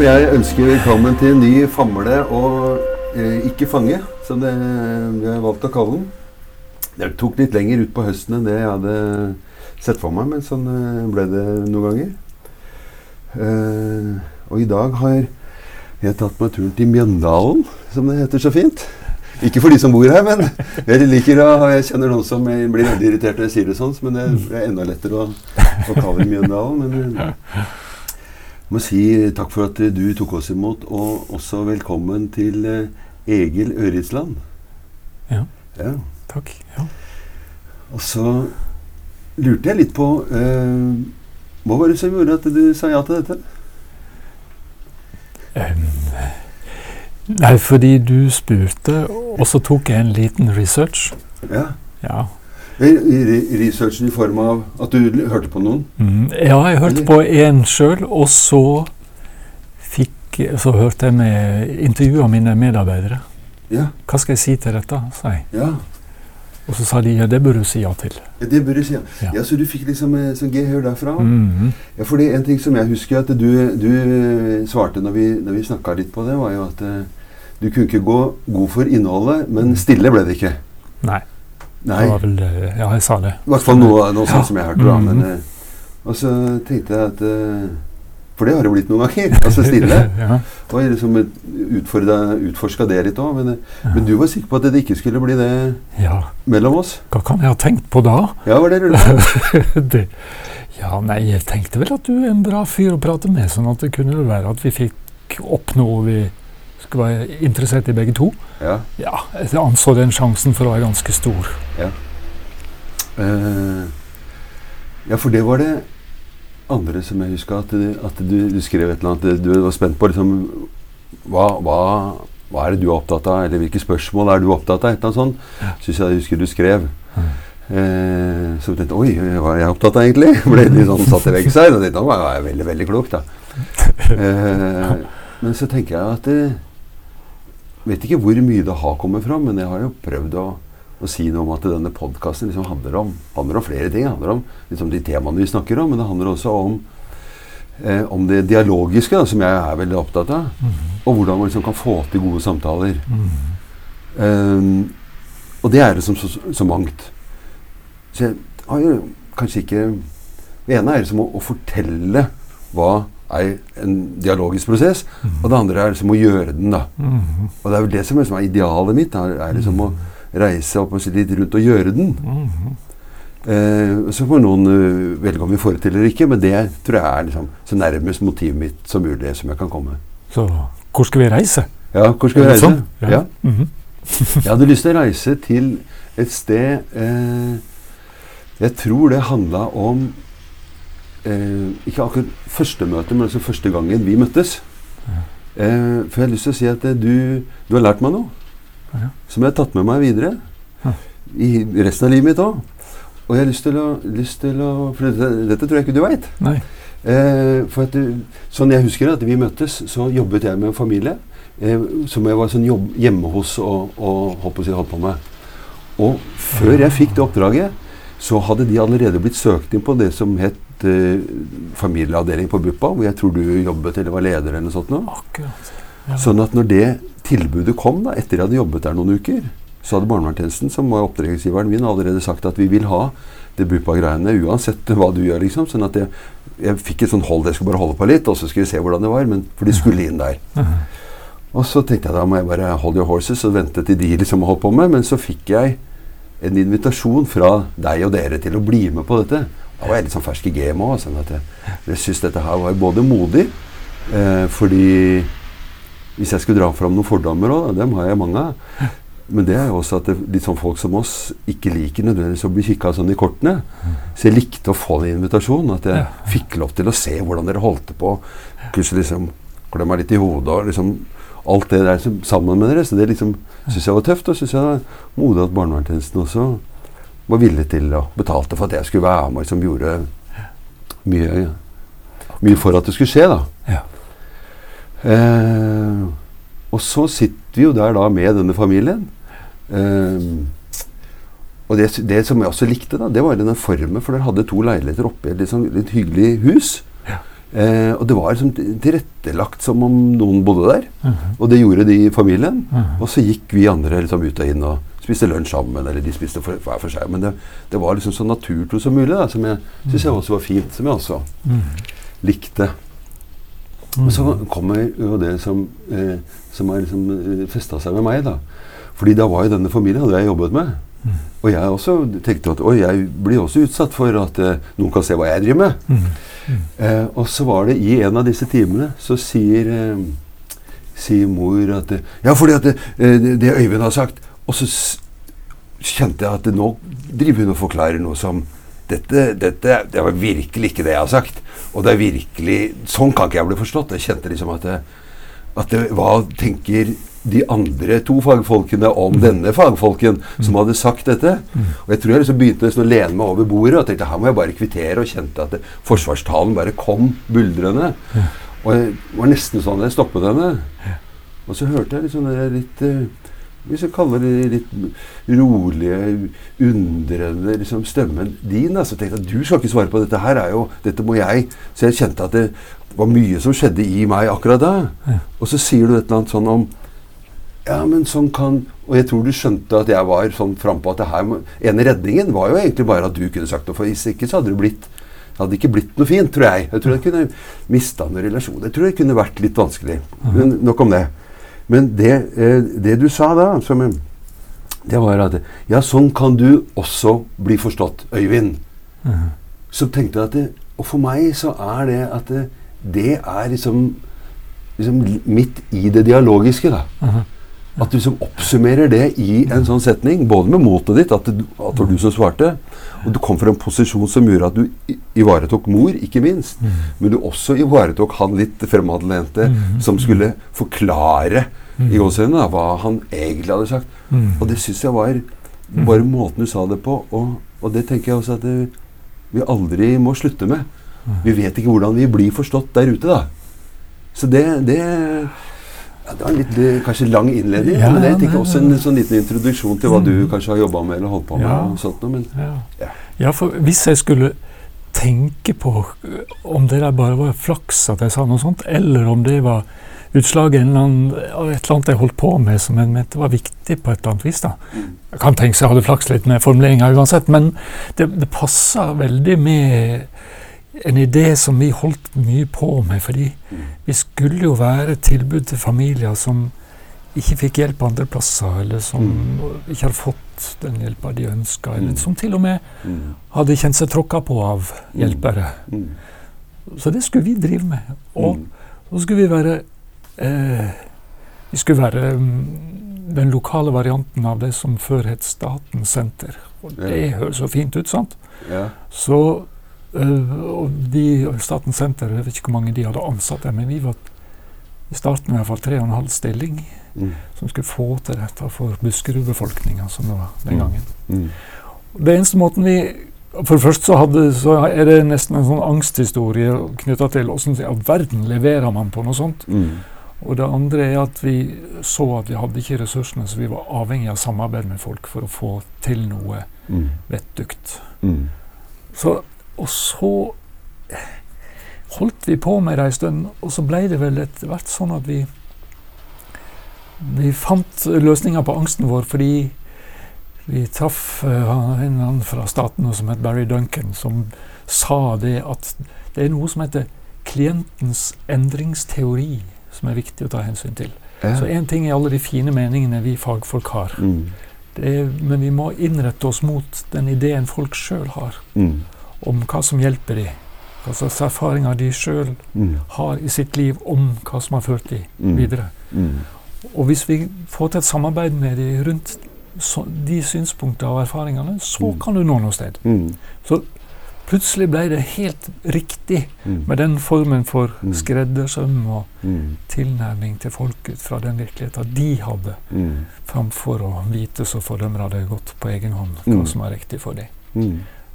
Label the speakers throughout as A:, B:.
A: For jeg ønsker velkommen til en ny famle og eh, ikke fange, som det, vi har valgt å kalle den. Det tok litt lenger ut på høsten enn det jeg hadde sett for meg, men sånn eh, ble det noen ganger. Eh, og i dag har jeg tatt meg turen til Mjøndalen, som det heter så fint. Ikke for de som bor her, men jeg liker å, jeg kjenner noen som blir veldig irritert når jeg sier det sånn, men det er enda lettere å, å kalle Mjøndalen. Men eh, jeg må si takk for at du tok oss imot, og også velkommen til eh, Egil Øritsland.
B: Ja.
A: Ja.
B: Takk. Ja.
A: Og så lurte jeg litt på eh, Hva var det som gjorde at du sa ja til dette?
B: Um, nei, fordi du spurte, og så tok jeg en liten research.
A: Ja.
B: Ja.
A: Re- re- Researchen i form av at du hørte på noen?
B: Mm, ja, jeg hørte på en sjøl, og så fikk Så hørte jeg med intervjua mine medarbeidere.
A: Ja.
B: Hva skal jeg si til dette? sa jeg.
A: ja.
B: Og så sa de ja, det bør du si ja til.
A: Ja, Det bør du si. Ja.
B: Ja.
A: ja, Så du fikk liksom eh, sånn gehør derfra?
B: Mhm.
A: Ja, fordi En ting som jeg husker at du, du eh, svarte når vi, når vi snakka litt på det, var jo at eh, du kunne ikke gå god for innholdet, men stille ble det ikke.
B: Nei.
A: Nei.
B: Vel. Ja, jeg sa det.
A: I hvert fall noe, noe
B: Ja.
A: som jeg hørte. da, men,
B: mm
A: eh, Og så tenkte jeg at eh, For det har det blitt noen ganger. altså stille.
B: ja.
A: Og jeg liksom utforska det litt òg. Men, ja. men du var sikker på at det ikke skulle bli det
B: ja.
A: mellom oss?
B: Hva kan jeg ha tenkt på da?
A: Ja, var det du
B: det, ja, nei, jeg tenkte vel at du er en bra fyr å prate med, sånn at det kunne være at vi fikk opp noe vi skulle var interessert i begge to.
A: Ja.
B: Ja, jeg anså den sjansen for å være ganske stor.
A: Eh, ja, for det var det andre som jeg huska, at, at du, du skrev et eller annet Du var spent på liksom hva, hva, hva er det du er opptatt av, eller hvilke spørsmål er du opptatt av? Et eller annet sånt.
B: Ja.
A: Syns jeg jeg husker du skrev.
B: Mm.
A: Eh, så tenkte Oi, hva er jeg opptatt av egentlig? Ble litt sånn satt i vegg seg. Og tenkte, nå var jeg veldig, veldig klok, da. Eh, men så tenker jeg at eh, Vet ikke hvor mye det har kommet fram, men jeg har jo prøvd å, å si noe om at denne podkasten liksom handler, om, handler om flere ting. Det handler om liksom, de temaene vi snakker om, men det handler også om, eh, om det dialogiske, da, som jeg er veldig opptatt av.
B: Mhm.
A: Og hvordan man liksom kan få til gode samtaler.
B: Mhm.
A: Um, og det er liksom så, så mangt. Så jeg har jo kanskje ikke Det ene er liksom å, å fortelle hva er en dialogisk prosess, og det andre er liksom å gjøre den. da.
B: Mhm.
A: Og det er vel det som liksom er idealet mitt. Er, er liksom å reise opp og si litt rundt og gjøre den.
B: Mhm.
A: Eh, så får noen uh, velge om vi får det til eller ikke, men det tror jeg er liksom så nærmest motivet mitt som mulig som jeg kan komme.
B: Så hvor skal vi reise?
A: Ja, hvor skal vi reise?
B: sånn? Ja.
A: ja.
B: Mhm.
A: Jeg hadde lyst til å reise til et sted eh, Jeg tror det handla om eh, Ikke akkurat første møte, men altså første gangen vi møttes.
B: Ja.
A: Eh, for jeg har lyst til å si at eh, du, du har lært meg noe
B: Ja.
A: som jeg har tatt med meg videre
B: Ja.
A: i resten av livet mitt òg. Og jeg har lyst til å, lyst til å For dette, dette tror jeg ikke du veit. Eh, for at, du- sånn jeg husker at vi møttes, så jobbet jeg med en familie eh, som jeg var sånn jobb, hjemme hos og, og holdt på å si holdt på med. Og før jeg fikk det oppdraget, så hadde de allerede blitt søkt inn på det som het eh, familieavdeling på BUPA, hvor jeg tror du jobbet eller var leder eller noe sånt. Nå.
B: Akkurat. Ja.
A: Sånn at når det tilbudet kom, da, etter jeg hadde jobbet der noen uker, så hadde barnevernstjenesten, som var oppdragsgiveren min, allerede sagt at vi vil ha det BUPA-greiene uansett hva du gjør. liksom, sånn at jeg, jeg fikk et sånt hold, jeg skulle bare holde på litt, og så skulle vi se hvordan det var. Men, for de skulle inn der. Og så tenkte jeg da må jeg bare hold your horses og vente til de liksom holdt på med. Men så fikk jeg en invitasjon fra deg og dere til å bli med på dette. Da var jeg litt sånn fersk i gamet òg. Sånn at jeg, jeg syns dette her var både modig eh, Fordi hvis jeg skulle dra fram noen fordommer òg, dem har jeg mange av. Men det er jo også at det, litt sånn folk som oss ikke liker nødvendigvis å bli kikka sånn i kortene. Så jeg likte å få den invitasjonen. At jeg fikk lov til å se hvordan dere holdt på. Plutselig liksom klemma litt i hodet og liksom alt det der som, sammen med dere. Så det liksom syns jeg var tøft. Og syns jeg det var modig at barnevernstjenesten også var villig til å betalte for at jeg skulle være med som liksom gjorde mye, mye for at det skulle skje, da.
B: Ja.
A: Eh, og så sitter vi jo der da med denne familien. Eh, og det, det som jeg også likte, da, det var denne formen, for dere hadde to leiligheter oppe i et sånn, litt hyggelig hus.
B: Ja.
A: Eh, og det var liksom tilrettelagt som om noen bodde der.
B: Mhm.
A: Og det gjorde de i familien.
B: Mhm.
A: Og så gikk vi andre liksom ut og inn og spiste lunsj sammen. Eller de spiste for, hver for seg. Men det, det var liksom så naturtro som mulig, da, som jeg syns jeg også var fint. Som jeg også
B: mm.
A: likte. Men så kommer jo det som, eh, som har liksom festa seg med meg. da. Fordi da var jo denne familien hadde jeg jobbet med.
B: Mm.
A: Og jeg også tenkte at oi, jeg blir også utsatt for at eh, noen kan se hva jeg driver med.
B: Mhm.
A: Eh, og så var det i en av disse timene så sier, eh, sier mor at eh, Ja, fordi at eh, det, det Øyvind har sagt Og så kjente jeg at nå driver hun og forklarer noe som dette, dette det var virkelig ikke det jeg har sagt. Og det er virkelig Sånn kan ikke jeg bli forstått. Jeg kjente liksom at det, at det, Hva tenker de andre to fagfolkene om denne fagfolken som hadde sagt dette? Og jeg tror jeg liksom begynte å lene meg over bordet og tenkte her må jeg bare kvittere, og kjente at det, forsvarstalen bare kom buldrende. Og det var nesten sånn jeg stoppet henne. Og så hørte jeg liksom det litt eh, Hvis jeg kaller det litt rolige, undrende liksom stemmen din. Altså, Så tenkte at du skal ikke svare på dette her. er jo, Dette må jeg. Så jeg kjente at det var mye som skjedde i meg akkurat da.
B: Ja.
A: Og så sier du et eller annet sånn om Ja, men sånn kan Og jeg tror du skjønte at jeg var sånn frampå at det her ene redningen var jo egentlig bare at du kunne sagt noe. For hvis ikke så hadde det blitt det hadde ikke blitt noe fint, tror jeg. Jeg tror jeg kunne mista noen relasjoner. Jeg tror det kunne vært litt vanskelig. Men nok om det. Men det, eh, det du sa da, som, det var at Ja, sånn kan du også bli forstått, Øyvind.
B: Mhm.
A: Så tenkte jeg at det, Og for meg så er det at det, det er liksom, liksom midt i det dialogiske, da.
B: Mhm.
A: At du liksom oppsummerer det i en sånn setning, både med motet ditt, at det, at det var du som svarte, og du kom fra en posisjon som gjorde at du ivaretok mor, ikke minst,
B: mm.
A: men du også ivaretok han litt fremadlente
B: mm.
A: som skulle forklare
B: mm.
A: i gåseøynene da, hva han egentlig hadde sagt.
B: Mhm.
A: Og det syns jeg var bare måten du sa det på, og, og det tenker jeg også at det, vi aldri må slutte med. Vi vet ikke hvordan vi blir forstått der ute, da. Så det, det ja, Det var en litt eh, kanskje lang innledning,
B: Ja,
A: men jeg tenker også en sånn liten introduksjon til hva du
B: Mm.
A: kanskje har jobba med eller holdt på med.
B: Ja.
A: sånt men
B: Ja. For hvis jeg skulle tenke på øh, om det der bare var flaks at jeg sa noe sånt, eller om det var utslaget av et eller annet jeg holdt på med som jeg mente var viktig på et eller annet vis. da. Jeg kan tenke seg jeg hadde flaks litt med formuleringa uansett, men det, det passer veldig med en idé som vi holdt mye på med. fordi vi skulle jo være et tilbud til familier som ikke fikk hjelp andre plasser, eller som ikke hadde fått den hjelpa de ønska, eller som til og med hadde kjent seg tråkka på av hjelpere. Så det skulle vi drive med. Og så skulle vi være eh, Vi skulle være mm, den lokale varianten av det som før het Statens senter. Og det høres så fint ut, sant?
A: ja,
B: Så og de, Statens senter, jeg vet ikke hvor mange de hadde ansatt der, men vi var i starten i hvert fall tre og en halv stilling
A: mm,
B: som skulle få til dette for Buskerud-befolkninga, som det var den
A: Mm.
B: gangen.
A: mm,
B: Det eneste måten vi For det første så, hadde, så er det nesten en sånn angsthistorie knytta til åssen i all verden leverer man på noe sånt.
A: mm,
B: Og det andre er at vi så at vi hadde ikke ressursene, så vi var avhengig av samarbeid med folk for å få til noe
A: mm,
B: vettugt.
A: mm,
B: Så, og så holdt vi på med det en stund, og så ble det vel etter hvert sånn at vi vi fant løsninger på angsten vår fordi vi traff eh, en mann fra staten som het Barry Duncan, som sa det at det er noe som heter klientens endringsteori, som er viktig å ta hensyn til.
A: ja,
B: Så én ting er alle de fine meningene vi fagfolk har,
A: mm,
B: det er, men vi må innrette oss mot den ideen folk sjøl har.
A: Mm,
B: om hva som hjelper dem. Hva slags erfaringer de sjøl
A: mm,
B: har i sitt liv om hva som har ført dem
A: mm,
B: videre.
A: mm,
B: Og hvis vi får til et samarbeid med dem rundt så, de synspunkter og erfaringene, så
A: Mm.
B: kan du nå noe sted.
A: mm,
B: Plutselig ble det helt riktig
A: mm,
B: med den formen for skreddersøm og tilnærming til folk ut fra den virkeligheten de hadde, framfor å vite så for dem hadde gått på egen hånd hva som er riktig for dem.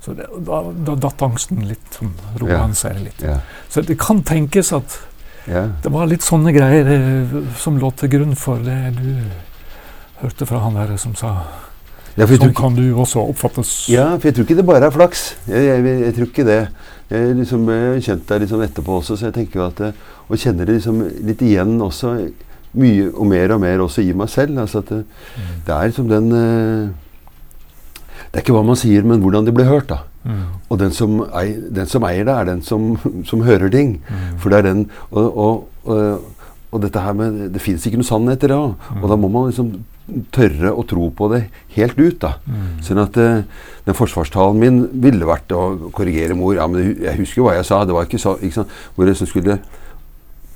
A: Mm,
B: Så det, da, da datt angsten litt, sånn, roa han seg litt. Så det kan tenkes at
A: ja,
B: det var litt sånne greier eh, som lå til grunn for det du hørte fra han der som sa
A: Ja,
B: Sånn
A: ikke-
B: kan du også oppfattes.
A: Ja, for jeg tror ikke det bare er flaks. Jeg, jeg, jeg tror ikke det. Jeg liksom, har kjent deg liksom etterpå også, så jeg tenker jo at det, Og kjenner det liksom litt igjen også, mye og mer og mer også i meg selv. Altså at det, det er liksom den eh, Det er ikke hva man sier, men hvordan det blir hørt. da.
B: Mm.
A: Og den som, eier, den som eier det, er den som, som hører ting.
B: Mm.
A: For det er den Og, og, og, og dette her med Det fins ikke noe sannheter da. Mm. Og da må man liksom tørre å tro på det helt ut. da.
B: Mm.
A: Sånn at uh, den forsvarstalen min ville vært å korrigere mor. Ja, men jeg husker jo hva jeg sa. Det var ikke så, ikke sant? Hvor jeg så skulle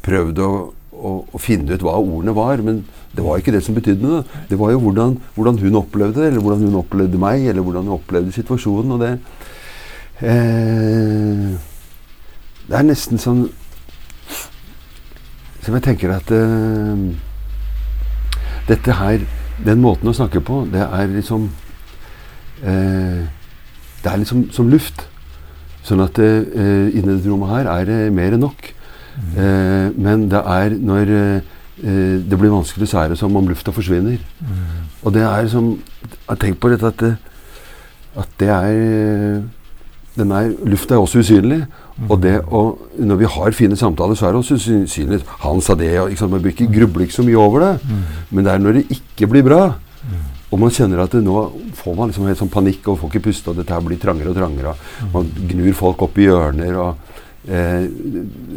A: prøvd å, å, å finne ut hva ordene var. Men det var ikke det som betydde noe. Det var jo hvordan, hvordan hun opplevde det, eller hvordan hun opplevde meg, eller hvordan hun opplevde situasjonen. Og det eh, Det er nesten sånn Som jeg tenker at eh, dette her, den måten å snakke på, det er liksom eh, Det er liksom som luft. Sånn at eh, inni dette rommet her er det mer enn nok. Eh, men det er når eh, det blir vanskelig, så er det som om lufta forsvinner.
B: Mm.
A: Og det er som Tenk på dette at det, at det er den er, Lufta er også usynlig. Og det og når vi har fine samtaler, så er det også usynlig. Han sa det, og? Man bør ikke gruble ikke så mye over det.
B: Mm.
A: Men det er når det ikke blir bra,
B: Mm.
A: og man kjenner at det nå får man liksom helt sånn panikk og får ikke puste, og dette her blir trangere og trangere.
B: Mm.
A: Man gnur folk opp i hjørner, og eh,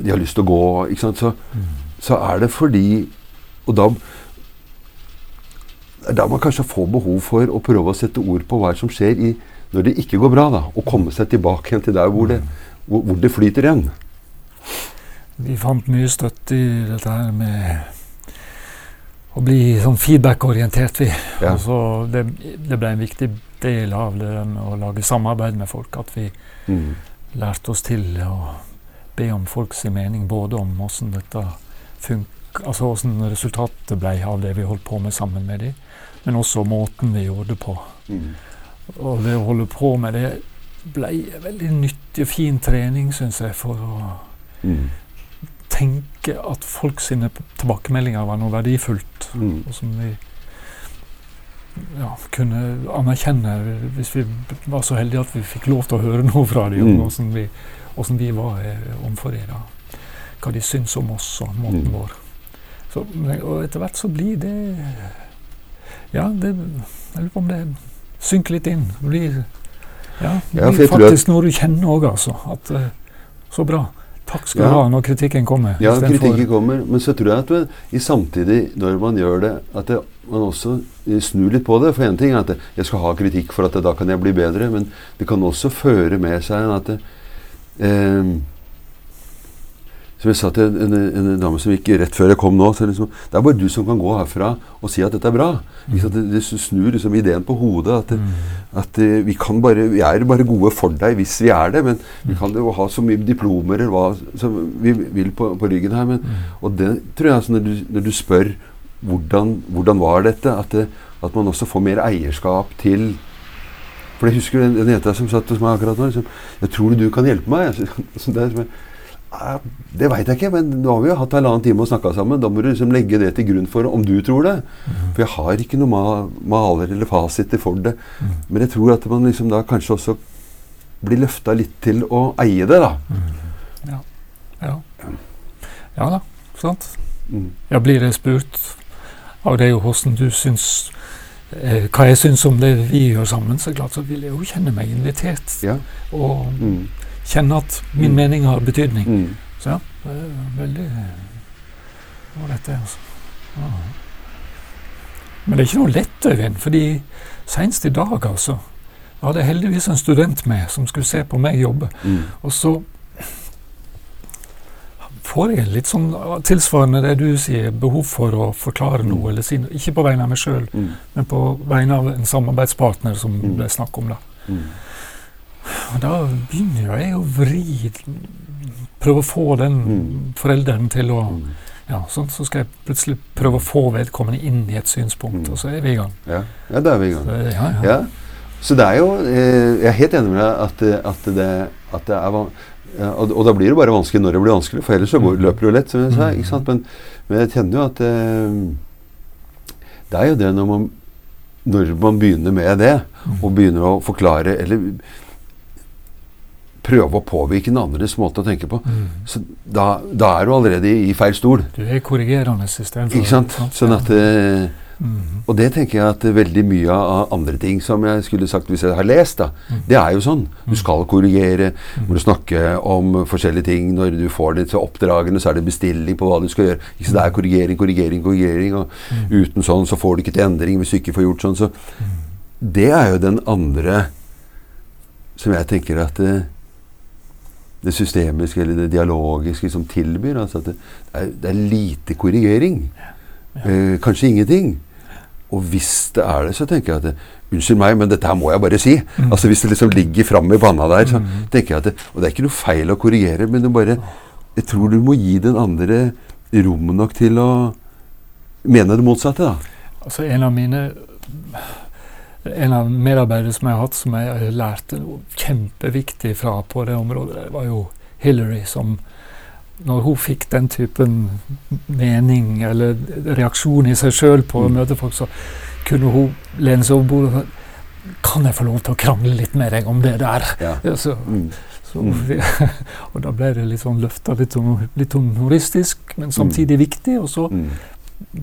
A: de har lyst til å gå. Ikke sant? Så,
B: Mm.
A: så er det fordi Og da da man kanskje får behov for å prøve å sette ord på hva som skjer i, når det ikke går bra. da, Og komme seg tilbake igjen til der hvor det, hvor, hvor det flyter igjen.
B: Vi fant mye støtte i dette her med å bli sånn feedback-orientert. vi.
A: Ja.
B: Det, det ble en viktig del av det å lage samarbeid med folk. At vi
A: Mm.
B: lærte oss til å be om folks mening, både om hvordan dette funk altså åssen resultatet ble av det vi holdt på med sammen med dem, men også måten vi gjorde det på.
A: Mm.
B: Og det å holde på med det ble veldig nyttig og fin trening, syns jeg, for å
A: Mm.
B: tenke at folk sine tilbakemeldinger var noe verdifullt.
A: Mm.
B: Og som vi ja, kunne anerkjenne hvis vi var så heldige at vi fikk lov til å høre noe fra dem om
A: Mm.
B: hvordan vi, hvordan vi var eh, dem. Hva de syns om oss og måten
A: Mm.
B: vår. Så, og etter hvert så blir det Ja, det, jeg lurer på om det synker litt inn. Det blir, ja, det blir
A: ja,
B: faktisk noe du kjenner òg, altså. At, eh, så bra. Takk skal
A: Ja.
B: du ha når kritikken kommer.
A: Ja, kritikken kommer. Men så tror jeg at du, i samtidig, når man gjør det, at det, man også eh, snur litt på det. For én ting er at jeg skal ha kritikk for at da kan jeg bli bedre, men det kan også føre med seg at det, eh, Som jeg sa til en, en, en dame som gikk rett før jeg kom nå så liksom, Det er bare du som kan gå herfra og si at dette er bra. Mm. Det, det snur liksom ideen på hodet. At,
B: Mm.
A: at eh, vi, bare, vi er bare gode for deg hvis vi er det, men vi kan jo ha så mye diplomer eller hva som vi vil på, på ryggen her. Men, og det tror jeg altså når du, når du spør hvordan, hvordan var dette, at, det, at man også får mer eierskap til For jeg husker den, den jenta som satt hos meg akkurat nå. Liksom, 'Jeg tror du kan hjelpe meg.' Så, så der, er som, «Ja, det veit jeg ikke, men nå har vi jo hatt halvannen time og snakka sammen. Da må du liksom legge det til grunn for om du tror det. For jeg har ikke noen ma maler eller fasiter for det.
B: Mm.
A: Men jeg tror at man liksom da kanskje også blir løfta litt til å eie det, da.
B: Mm. Ja. ja. Ja da, sant.
A: Mm.
B: Ja, blir jeg spurt av deg hvordan du syns eh, Hva jeg syns om det vi gjør sammen, så klart så vil jeg jo kjenne meg invitert.
A: Ja.
B: Og
A: Mm.
B: Kjenne at min
A: Mm.
B: mening har betydning.
A: Mm.
B: Så ja, det er veldig ålreit, det, altså. Ja. Men det er ikke noe lett, Øyvind, fordi senest i dag, altså Jeg hadde heldigvis en student med som skulle se på meg jobbe.
A: Mm.
B: Og så får jeg litt sånn tilsvarende det du sier, behov for å forklare noe, eller si noe. Ikke på vegne av meg sjøl,
A: Mm.
B: men på vegne av en samarbeidspartner som
A: Mm.
B: det er snakk om. da. Og da begynner jeg å vri Prøve å få den
A: Mm.
B: forelderen til å
A: Mm.
B: ja, sånn, Så skal jeg plutselig prøve å få vedkommende inn i et synspunkt,
A: Mm.
B: og så er vi i gang.
A: Ja. ja, da er vi i gang.
B: Så, ja, ja.
A: Ja. Så det er jo eh, Jeg er helt enig med deg at, at, det, at det er og, og da blir det bare vanskelig når det blir vanskelig, for ellers så går, løper det jo lett. som jeg sa, ikke sant? Men, men jeg kjenner jo at eh, Det er jo det når man når man begynner med det, og begynner å forklare eller prøve å påvirke den andres måte å tenke på,
B: Mm.
A: så da, da er du allerede i, i feil stol.
B: Du er korrigerende istedenfor
A: Ikke sant? Sånn at eh,
B: mm.
A: Og det tenker jeg at veldig mye av andre ting som jeg skulle sagt hvis jeg har lest, da,
B: Mm.
A: det er jo sånn. Du skal korrigere, må du snakke om forskjellige ting. Når du får det til oppdragene, så er det bestilling på hva du skal gjøre. Ikke så det er korrigering, korrigering, korrigering. Og
B: Mm.
A: uten sånn så får du ikke til endring hvis du ikke får gjort sånn. Så det er jo den andre som jeg tenker at det, det systemiske eller det dialogiske som tilbyr. Altså at det, er, det er lite korrigering.
B: Ja.
A: Eh, kanskje ingenting. Og hvis det er det, så tenker jeg at det, Unnskyld meg, men dette her må jeg bare si.
B: Mm.
A: Altså Hvis det liksom ligger framme i panna der, så
B: Mm.
A: tenker jeg at det, Og det er ikke noe feil å korrigere, men du bare Jeg tror du må gi den andre rom nok til å mene det motsatte, da.
B: Altså en av mine En av medarbeiderne som jeg har hatt, som jeg lærte noe kjempeviktig fra på det området, det var jo Hillary, som når hun fikk den typen mening eller reaksjon i seg sjøl på å
A: Mm.
B: møte folk, så kunne hun lene seg over bordet og si Kan jeg få lov til å krangle litt med deg om det der?
A: Ja.
B: Ja, så,
A: Mm.
B: så,
A: Mm.
B: og da ble det litt sånn løfta, litt, sånn- litt sånn humoristisk, men samtidig viktig. Og så
A: Mm.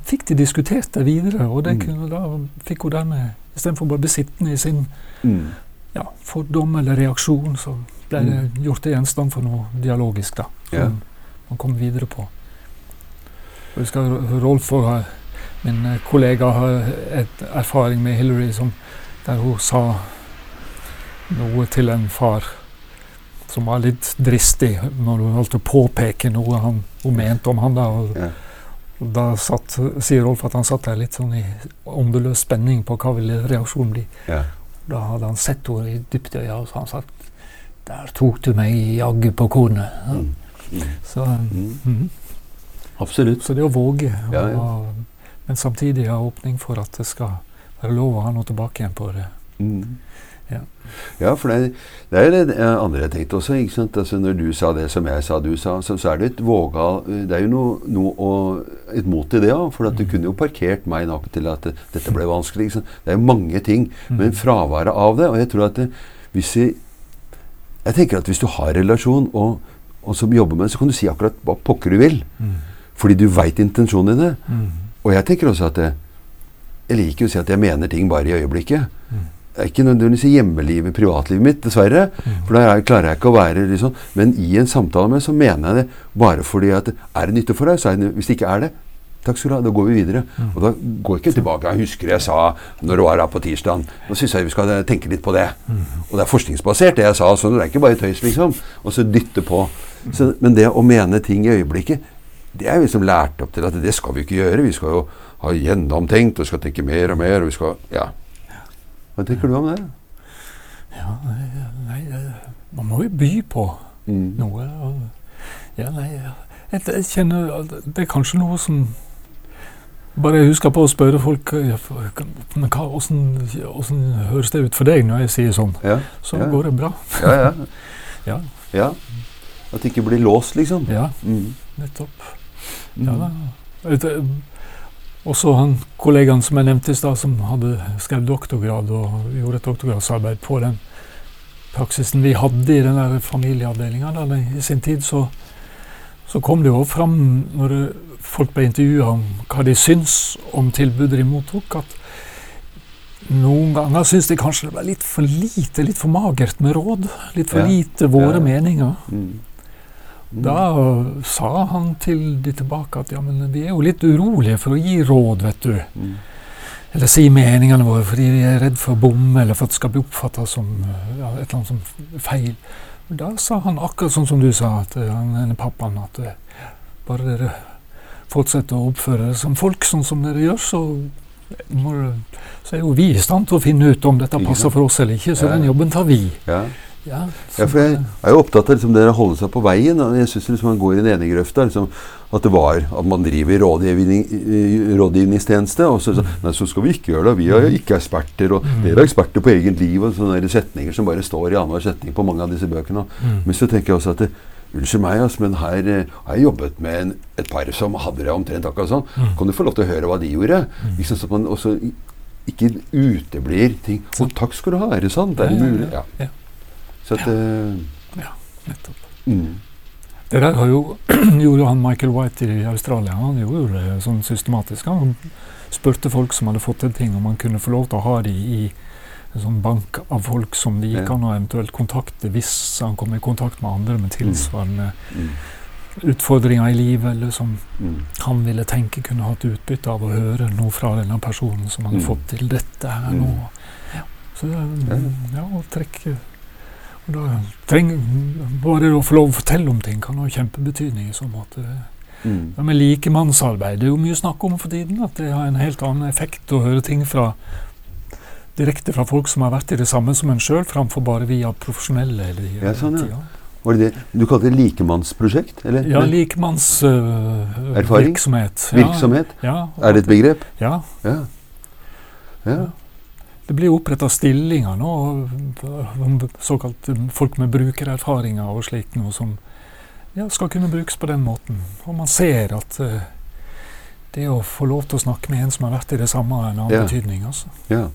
B: Fikk de diskutert det videre, og det
A: Mm.
B: kunne, da fikk hun dermed Istedenfor å bli sittende i sin
A: Mm.
B: ja, fordom eller reaksjon, så ble det gjort til gjenstand for noe dialogisk, da. Som
A: Ja.
B: man kom videre på. Jeg husker Rolf og min eh, kollega har et erfaring med Hillary som, der hun sa noe til en far som var litt dristig, når hun holdt å påpeke noe han, hun mente om han. da, og
A: Ja.
B: Og Da satt, sier Rolf at han satt der litt sånn i åndeløs spenning på hva ville reaksjonen bli.
A: Ja.
B: Da hadde han sett henne i dypt i øya, og så han sagt Der tok du meg jaggu på kornet. Ja.
A: Mm. Mm.
B: Så,
A: Mm.
B: mhm.
A: Absolutt.
B: så det å våge,
A: Ja, ja.
B: men samtidig ha åpning for at det skal være lov å ha noe tilbake igjen på det.
A: Mm.
B: Ja.
A: Ja, for det, det er det andre jeg tenkte også. ikke sant? Altså Når du sa det som jeg sa du sa, så, så er det et våga Det er jo noe, noe å, et mot i det òg. For at du
B: Mm.
A: kunne jo parkert meg nok til at det, dette ble vanskelig. Ikke sant? Det er jo mange ting. Men
B: Mhm.
A: fraværet av det Og jeg tror at det, hvis vi Jeg tenker at hvis du har relasjon, og, og som jobber med det, så kan du si akkurat hva pokker du vil.
B: Mm.
A: Fordi du veit intensjonen i det.
B: Mm.
A: Og jeg tenker også at det, Jeg liker å si at jeg mener ting bare i øyeblikket.
B: Mm.
A: Er ikke nødvendigvis i hjemmelivet, privatlivet mitt, dessverre. For da er- klarer jeg ikke å være liksom Men i en samtale med så mener jeg det bare fordi at Er det nytte for deg? Så er det, hvis det ikke er det, takk skal du ha, da går vi videre. Og da går jeg ikke tilbake. Jeg husker jeg sa når det var her på tirsdag Nå syns jeg vi skal tenke litt på det. Og det er forskningsbasert, det jeg sa. Så det er ikke bare tøys, liksom. Og så dytte på. Så, men det å mene ting i øyeblikket, det er jo liksom lært opp til at det skal vi ikke gjøre. Vi skal jo ha gjennomtenkt og skal tenke mer og mer. Og vi skal Ja. Hva tenker du om det?
B: Ja, nei, man må jo by på
A: Mm.
B: noe. Ja, nei, jeg, jeg kjenner at det er kanskje noe som Bare jeg husker på å spørre folk hvordan, hvordan høres det ut for deg når jeg sier sånn.
A: Ja.
B: Så
A: Ja.
B: går det bra.
A: Ja, ja.
B: Ja.
A: ja. At det ikke blir låst, liksom.
B: Ja,
A: Mm.
B: nettopp.
A: Mm.
B: Ja, da. Også han kollegaen som jeg nevnte i stad, som hadde skrevet doktorgrad og gjorde et doktorgradsarbeid på den praksisen vi hadde i den der familieavdelinga i sin tid, så, så kom det jo fram når folk ble intervjua om hva de syns om tilbudet de mottok, at noen ganger syns de kanskje det var litt for lite, litt for magert med råd. Litt for
A: Ja.
B: lite våre
A: Ja.
B: meninger.
A: Mm.
B: Da sa han til de tilbake at ja, men vi er jo litt urolige for å gi råd, vet du.
A: Mm.
B: Eller si meningene våre fordi vi er redd for å bomme, eller for at det skal bli oppfatta som ja, et eller annet som feil. Da sa han akkurat sånn som du sa, at eh, han pappaen, at eh, bare dere fortsetter å oppføre dere som folk, sånn som dere gjør, så, må så er jo vi i stand til å finne ut om dette passer for oss eller ikke, så den jobben tar vi.
A: Ja.
B: Ja,
A: ja, for jeg er jo opptatt av liksom, det å holde seg på veien. og Jeg syns liksom man går i den ene grøfta. Liksom, at det var at man driver rådgivning, rådgivningstjeneste. Og så, så, nei, så skal vi ikke gjøre det. Vi er jo ikke eksperter. Og
B: Mm.
A: dere er eksperter på eget liv. Og sånne setninger som bare står i annenhver setning på mange av disse bøkene.
B: Mm.
A: Men så tenker jeg også at det, Unnskyld meg, altså, men her eh, har jeg jobbet med en, et par som hadde det omtrent akkurat sånn.
B: Mm.
A: Kan du få lov til å høre hva de gjorde?
B: Mm.
A: Liksom, så man også ikke uteblir ting. Å, takk skal du ha, er det sant? Er det
B: Ja, ja, ja,
A: Ja.
B: ja.
A: Så at eh,
B: Nettopp.
A: mm.
B: Det der har jo, gjorde jo han Michael White i Australia. Han gjorde det sånn systematisk. Han spurte folk som hadde fått til ting, om han kunne få lov til å ha de i en sånn bank av folk som de gikk an å eventuelt kontakte hvis han kom i kontakt med andre med tilsvarende
A: Mm.
B: utfordringer i livet, eller som
A: Mm.
B: han ville tenke kunne hatt utbytte av å høre noe fra denne personen som hadde
A: Mm.
B: fått til dette her
A: Mm.
B: nå. Ja. Så det, ja, å trekke da trenger, Bare å få lov å fortelle om ting kan ha kjempebetydning i så måte.
A: Mm.
B: Det med likemannsarbeid det er jo mye snakk om for tiden. At det har en helt annen effekt å høre ting fra direkte fra folk som har vært i det samme som en sjøl, framfor bare via profesjonelle. Eller,
A: Ja, sånn, ja. Var det det du kalte det likemannsprosjekt? Eller?
B: Ja,
A: Nei, Erfaring?
B: likemannsvirksomhet.
A: Virksomhet?
B: Ja,
A: Er det et begrep?
B: Ja.
A: Ja. Ja.
B: Det blir oppretta stillinger nå, såkalt folk med brukererfaringer og slikt noe som ja, skal kunne brukes på den måten. Og man ser at uh, det å få lov til å snakke med en som har vært i det samme, har en annen
A: Ja.
B: betydning. altså.
A: ja.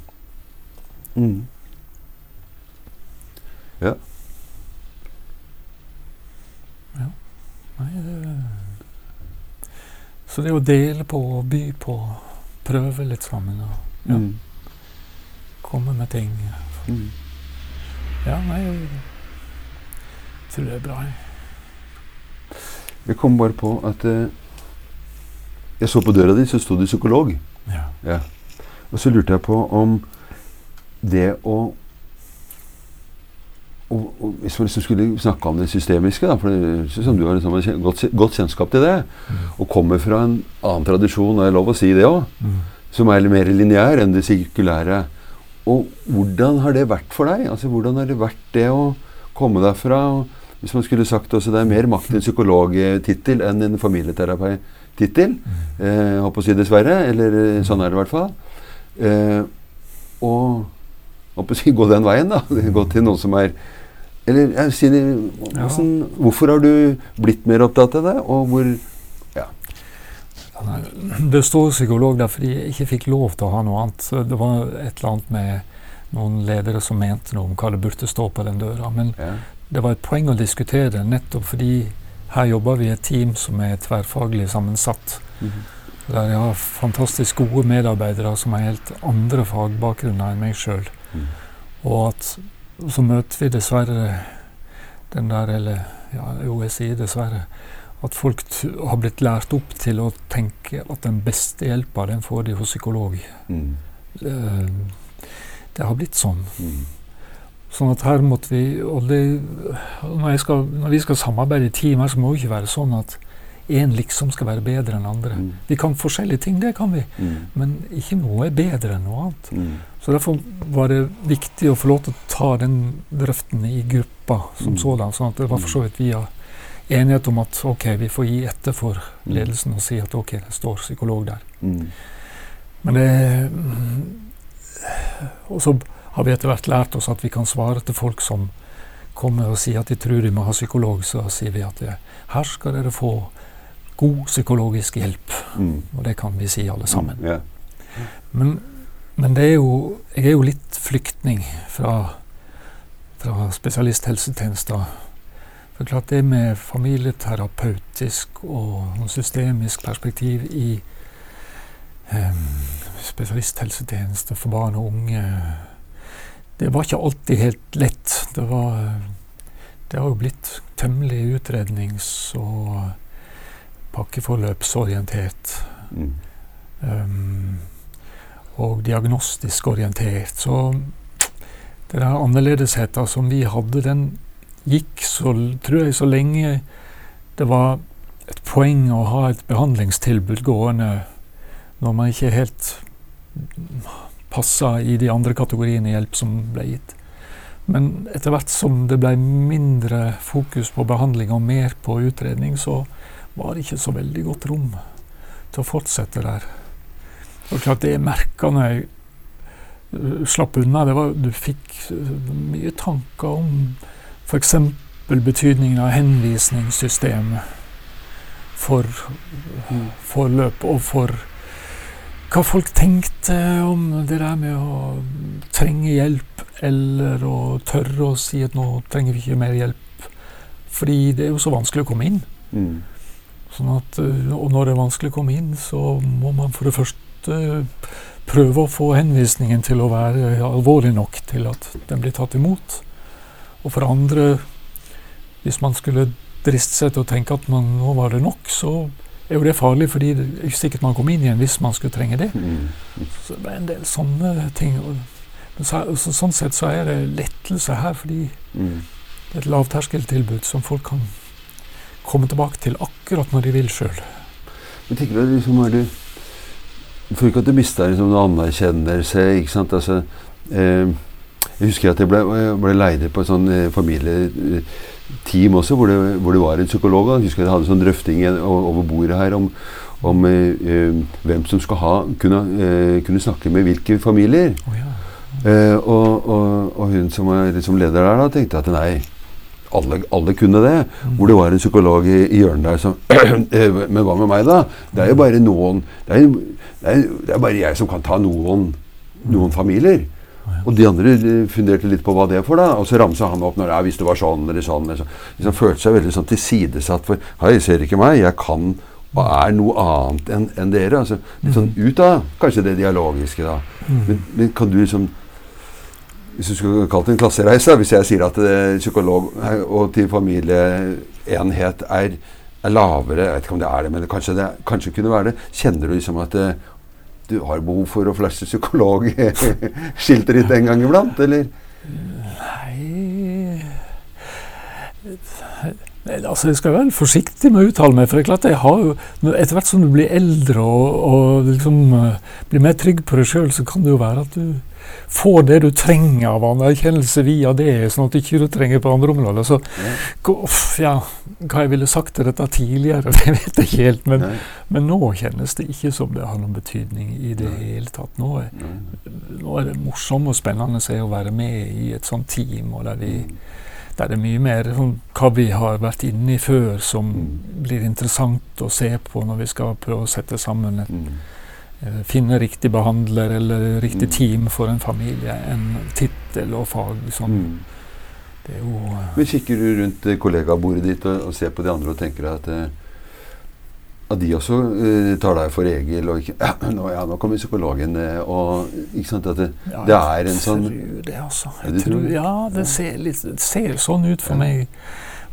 A: Mm.
B: Nei, det, så det å dele på og by på, prøve litt sammen og ja,
A: Mm.
B: Komme med ting
A: Mm.
B: Ja, nei Jeg tror det er bra. jeg.
A: Kom bare på at eh, Jeg så på døra di, så sto det psykolog.
B: Ja.
A: Og så lurte jeg på om det å og, og Hvis man liksom skulle snakke om det systemiske, da, for det synes som du har liksom godt, godt kjennskap til det,
B: Mm.
A: og kommer fra en annen tradisjon, og det lov å si det òg,
B: Mm.
A: som er mer lineær enn det sirkulære. Og hvordan har det vært for deg? Altså, Hvordan har det vært det å komme derfra? Og hvis man skulle sagt også det er mer makt i en psykologtittel enn en familieterapeutittel.
B: Mm.
A: Eh, håper å si dessverre, eller eh, sånn er det i hvert fall. Eh, og håper å si gå den veien, da. Gå til noen som er Eller jeg sier det, hvordan, Hvorfor har du blitt mer opptatt av det, og hvor
B: Det står psykolog der fordi jeg ikke fikk lov til å ha noe annet. Det var et eller annet med noen ledere som mente noe om hva det burde stå på den døra. Men
A: ja.
B: det var et poeng å diskutere det, nettopp fordi her jobber vi i et team som er tverrfaglig sammensatt.
A: Mhm.
B: Der jeg har fantastisk gode medarbeidere som har helt andre fagbakgrunner enn meg sjøl.
A: Mm.
B: Og at så møter vi dessverre den der, eller ja, jo, jeg sier dessverre, at folk har blitt lært opp til å tenke at den beste hjelpa, den får de hos psykolog.
A: Mm.
B: Eh, Det har blitt sånn.
A: Mm.
B: Sånn at her måtte vi og det, når, skal, når vi skal samarbeide i team her, så må det ikke være sånn at én liksom skal være bedre enn andre.
A: Mm.
B: Vi kan forskjellige ting, det kan vi,
A: Mm.
B: men ikke noe er bedre enn noe annet.
A: Mm.
B: Så derfor var det viktig å få lov til å ta den drøften i gruppa som
A: Mm.
B: sådan. Sånn at det var for så vidt via enighet om at ok, vi får gi etter for
A: Mm.
B: ledelsen og si at ok, det står psykolog der.
A: Mm.
B: Men det Og så har vi etter hvert lært oss at vi kan svare til folk som kommer og sier at de tror de må ha psykolog, så sier vi at her skal dere få god psykologisk hjelp.
A: Mm.
B: Og det kan vi si alle sammen.
A: Ja.
B: Men, men det er jo, jeg er jo litt flyktning fra, fra spesialisthelsetjenester. For klart det med familieterapeutisk og systemisk perspektiv i eh, spesialisthelsetjeneste for barn og unge Det var ikke alltid helt lett. Det, var, det har jo blitt temmelig utrednings- og pakkeforløpsorientert.
A: Mm.
B: Um, og diagnostisk orientert. Så den der annerledesheten som vi hadde, den gikk så, tror jeg, så lenge det var et poeng å ha et behandlingstilbud gående når man ikke helt passa i de andre kategoriene hjelp som ble gitt. Men etter hvert som det ble mindre fokus på behandling og mer på utredning, så var det ikke så veldig godt rom til å fortsette der. Og klart det jeg merka når jeg uh, slapp unna, det var du fikk uh, mye tanker om f.eks. betydningen av henvisningssystemet for
A: Mm.
B: forløp og for hva folk tenkte om det der med å trenge hjelp, eller å tørre å si at nå trenger vi ikke mer hjelp. Fordi det er jo så vanskelig å komme inn.
A: Mm.
B: Sånn at, øh, og når det er vanskelig å komme inn, så må man for det første prøve å få henvisningen til å være alvorlig nok til at den blir tatt imot. Og for andre, hvis man skulle driste seg til å tenke at man, nå var det nok, så er jo det farlig, fordi det er ikke sikkert man kommer inn igjen hvis man skulle trenge det.
A: Mm.
B: Så det er en del sånne ting. Så, så, sånn sett så er det lettelse her, fordi
A: Mm.
B: det er et lavterskeltilbud som folk kan komme tilbake til akkurat når de vil sjøl.
A: Men tenker du liksom er du For ikke at du mister liksom, noen anerkjennelse, ikke sant. Altså, eh, jeg husker at jeg ble, jeg ble leid på et sånn eh, familieteam også, hvor det, hvor det var en psykolog. Jeg husker at jeg hadde sånn drøfting over bordet her om, om eh, eh, hvem som skal ha, kunne, eh, kunne snakke med hvilke familier.
B: Oh, ja.
A: Eh, og, og, og hun som var liksom leder der, da, tenkte at nei, alle, alle kunne det.
B: Mm.
A: Hvor det var en psykolog i, i hjørnet der som «Eh, Men hva med meg, da? Det er jo bare noen Det er, det er, det er bare jeg som kan ta noen, noen familier. Og de andre funderte litt på hva det er for, da. Og så ramsa han opp når ja, hvis det var sånn eller sånn. Eller så. Liksom følte seg veldig sånn tilsidesatt for Hei, ser ikke meg, jeg kan og er noe annet enn en dere. Altså, litt sånn ut av kanskje det dialogiske, da.
B: Mm.
A: Men, men kan du liksom Hvis du skulle kalt det en klassereise, da, hvis jeg sier at eh, psykolog og til familieenhet er, er lavere Jeg vet ikke om det er det, men kanskje det kanskje kunne være det. Kjenner du liksom at eh, du har behov for å flashe psykologskiltet ditt en gang iblant, eller?
B: Nei altså Jeg skal være forsiktig med å uttale meg. For det er klart jeg har jo, Etter hvert som du blir eldre og, og liksom eh, blir mer trygg på deg sjøl, så kan det jo være at du får det du trenger av anerkjennelse via det, sånn at du ikke trenger på andre områder. Så
A: Ja.
B: hva jeg ville sagt til dette tidligere, det vet jeg ikke helt. Men, men nå kjennes det ikke som det har noen betydning i det hele tatt. Nå er, nå er det morsomt og spennende å å være med i et sånt team, og der, vi,
A: Mm.
B: Der det er mye mer sånn, hva vi har vært inne i før, som
A: Mm.
B: blir interessant å se på når vi skal prøve å sette sammen et,
A: Mm.
B: eh, Finne riktig behandler eller riktig
A: Mm.
B: team for en familie. En tittel og fag. Sånn.
A: Mm.
B: Det er jo eh,
A: Men kikker du rundt kollegabordet ditt og, og ser på de andre og tenker at eh, at de også uh, tar deg for Egil og ikke, ja, nå, ja, nå kommer psykologen eh, og ikke sant, at det,
B: ja,
A: det er en sånn-
B: det, altså.
A: Ja,
B: Jeg
A: tror
B: ja, det ser, litt, ser sånn ut for meg.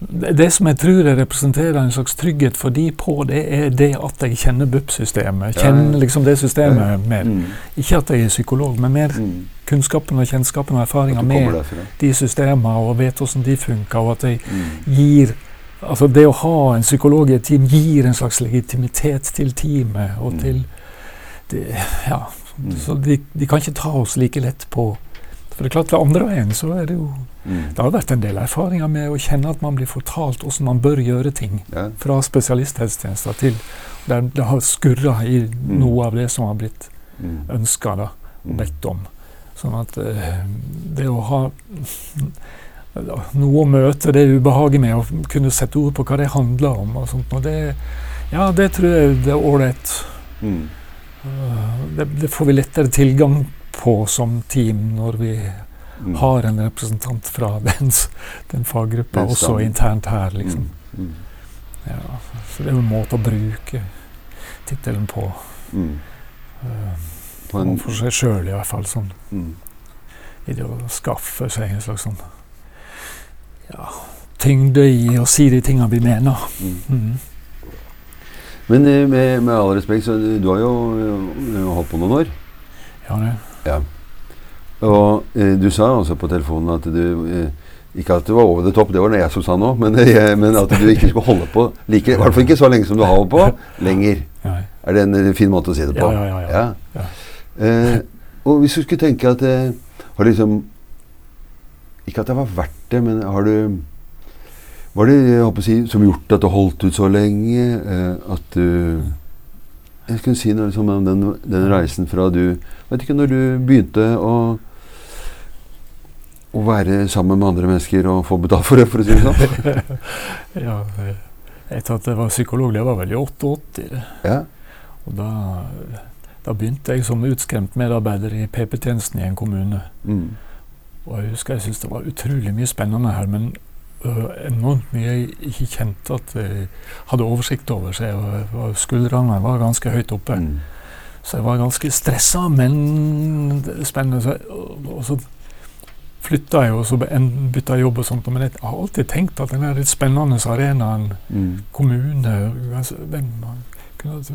B: Det, det som jeg tror jeg representerer en slags trygghet for de på, det er det at jeg kjenner BUP-systemet. Kjenner liksom det systemet mer.
A: mm,
B: Ikke at jeg er psykolog, men mer
A: mm,
B: kunnskapen og kjennskapen og erfaringa med
A: derfra.
B: de systemene og vet hvordan de funker, og at jeg
A: Mm.
B: gir Altså det å ha en psykolog i et team gir en slags legitimitet til teamet og
A: Mm.
B: til det, Ja.
A: Mm.
B: Så de, de kan ikke ta oss like lett på For det er klart, det andre veien så er det jo
A: Mm.
B: Det har vært en del erfaringer med å kjenne at man blir fortalt hvordan man bør gjøre ting
A: Ja.
B: fra spesialisthelsetjenester til der det har skurra i noe av det som har blitt
A: Mm.
B: ønska og
A: Mm.
B: bedt om. Sånn at eh, det å ha noe å møte det ubehaget med, å kunne sette ord på hva det handler om, og sånt, og det, ja, det tror jeg det er ålreit.
A: Mm.
B: Eh, Det, det får vi lettere tilgang på som team når vi
A: Mm.
B: har en representant fra den, den faggruppa også internt her, liksom.
A: Mm. Mm.
B: Ja, så det er jo en måte å bruke tittelen på.
A: Mm.
B: eh, for seg sjøl, i hvert fall. Sånn,
A: mm.
B: I det å skaffe seg en slags sånn ja, tyngde i å si de tinga vi mener.
A: Mm.
B: Mm.
A: Men eh, med, med all respekt, så du har jo eh, holdt på noen år.
B: Ja, det.
A: Ja. Og eh, du sa også på telefonen at du eh, Ikke at det var over the top, det var det jeg som sa nå, men, eh, men at du ikke skulle holde på like I hvert fall ikke så lenge som du har holdt på. Lenger.
B: Ja,
A: Er det en fin måte å si det på?
B: ja, ja. ja, ja. Ja.
A: Eh, og hvis du skulle tenke at eh, har liksom Ikke at det var verdt det, men har du Var det jeg håper å si, som gjort at du holdt ut så lenge? Eh, at du Jeg skulle si noe liksom om den, den reisen fra du Vet ikke når du begynte å å være sammen med andre mennesker og få betalt for det, for å si det sånn.
B: ja, etter at jeg var psykolog, det var vel i 88. det.
A: Ja.
B: Og da Da begynte jeg som utskremt medarbeider i PP-tjenesten i en kommune.
A: Mm.
B: Og jeg husker jeg syntes det var utrolig mye spennende her, men øh, enormt mye jeg ikke kjente at jeg hadde oversikt over. Så jeg var, skuldrene var ganske høyt oppe.
A: Mm.
B: Så jeg var ganske stressa, men spennende. Så, og, og så flytta jeg og så bytta jobb og sånt. Men jeg har alltid tenkt at den litt spennende arenaen,
A: Mm.
B: kommune altså,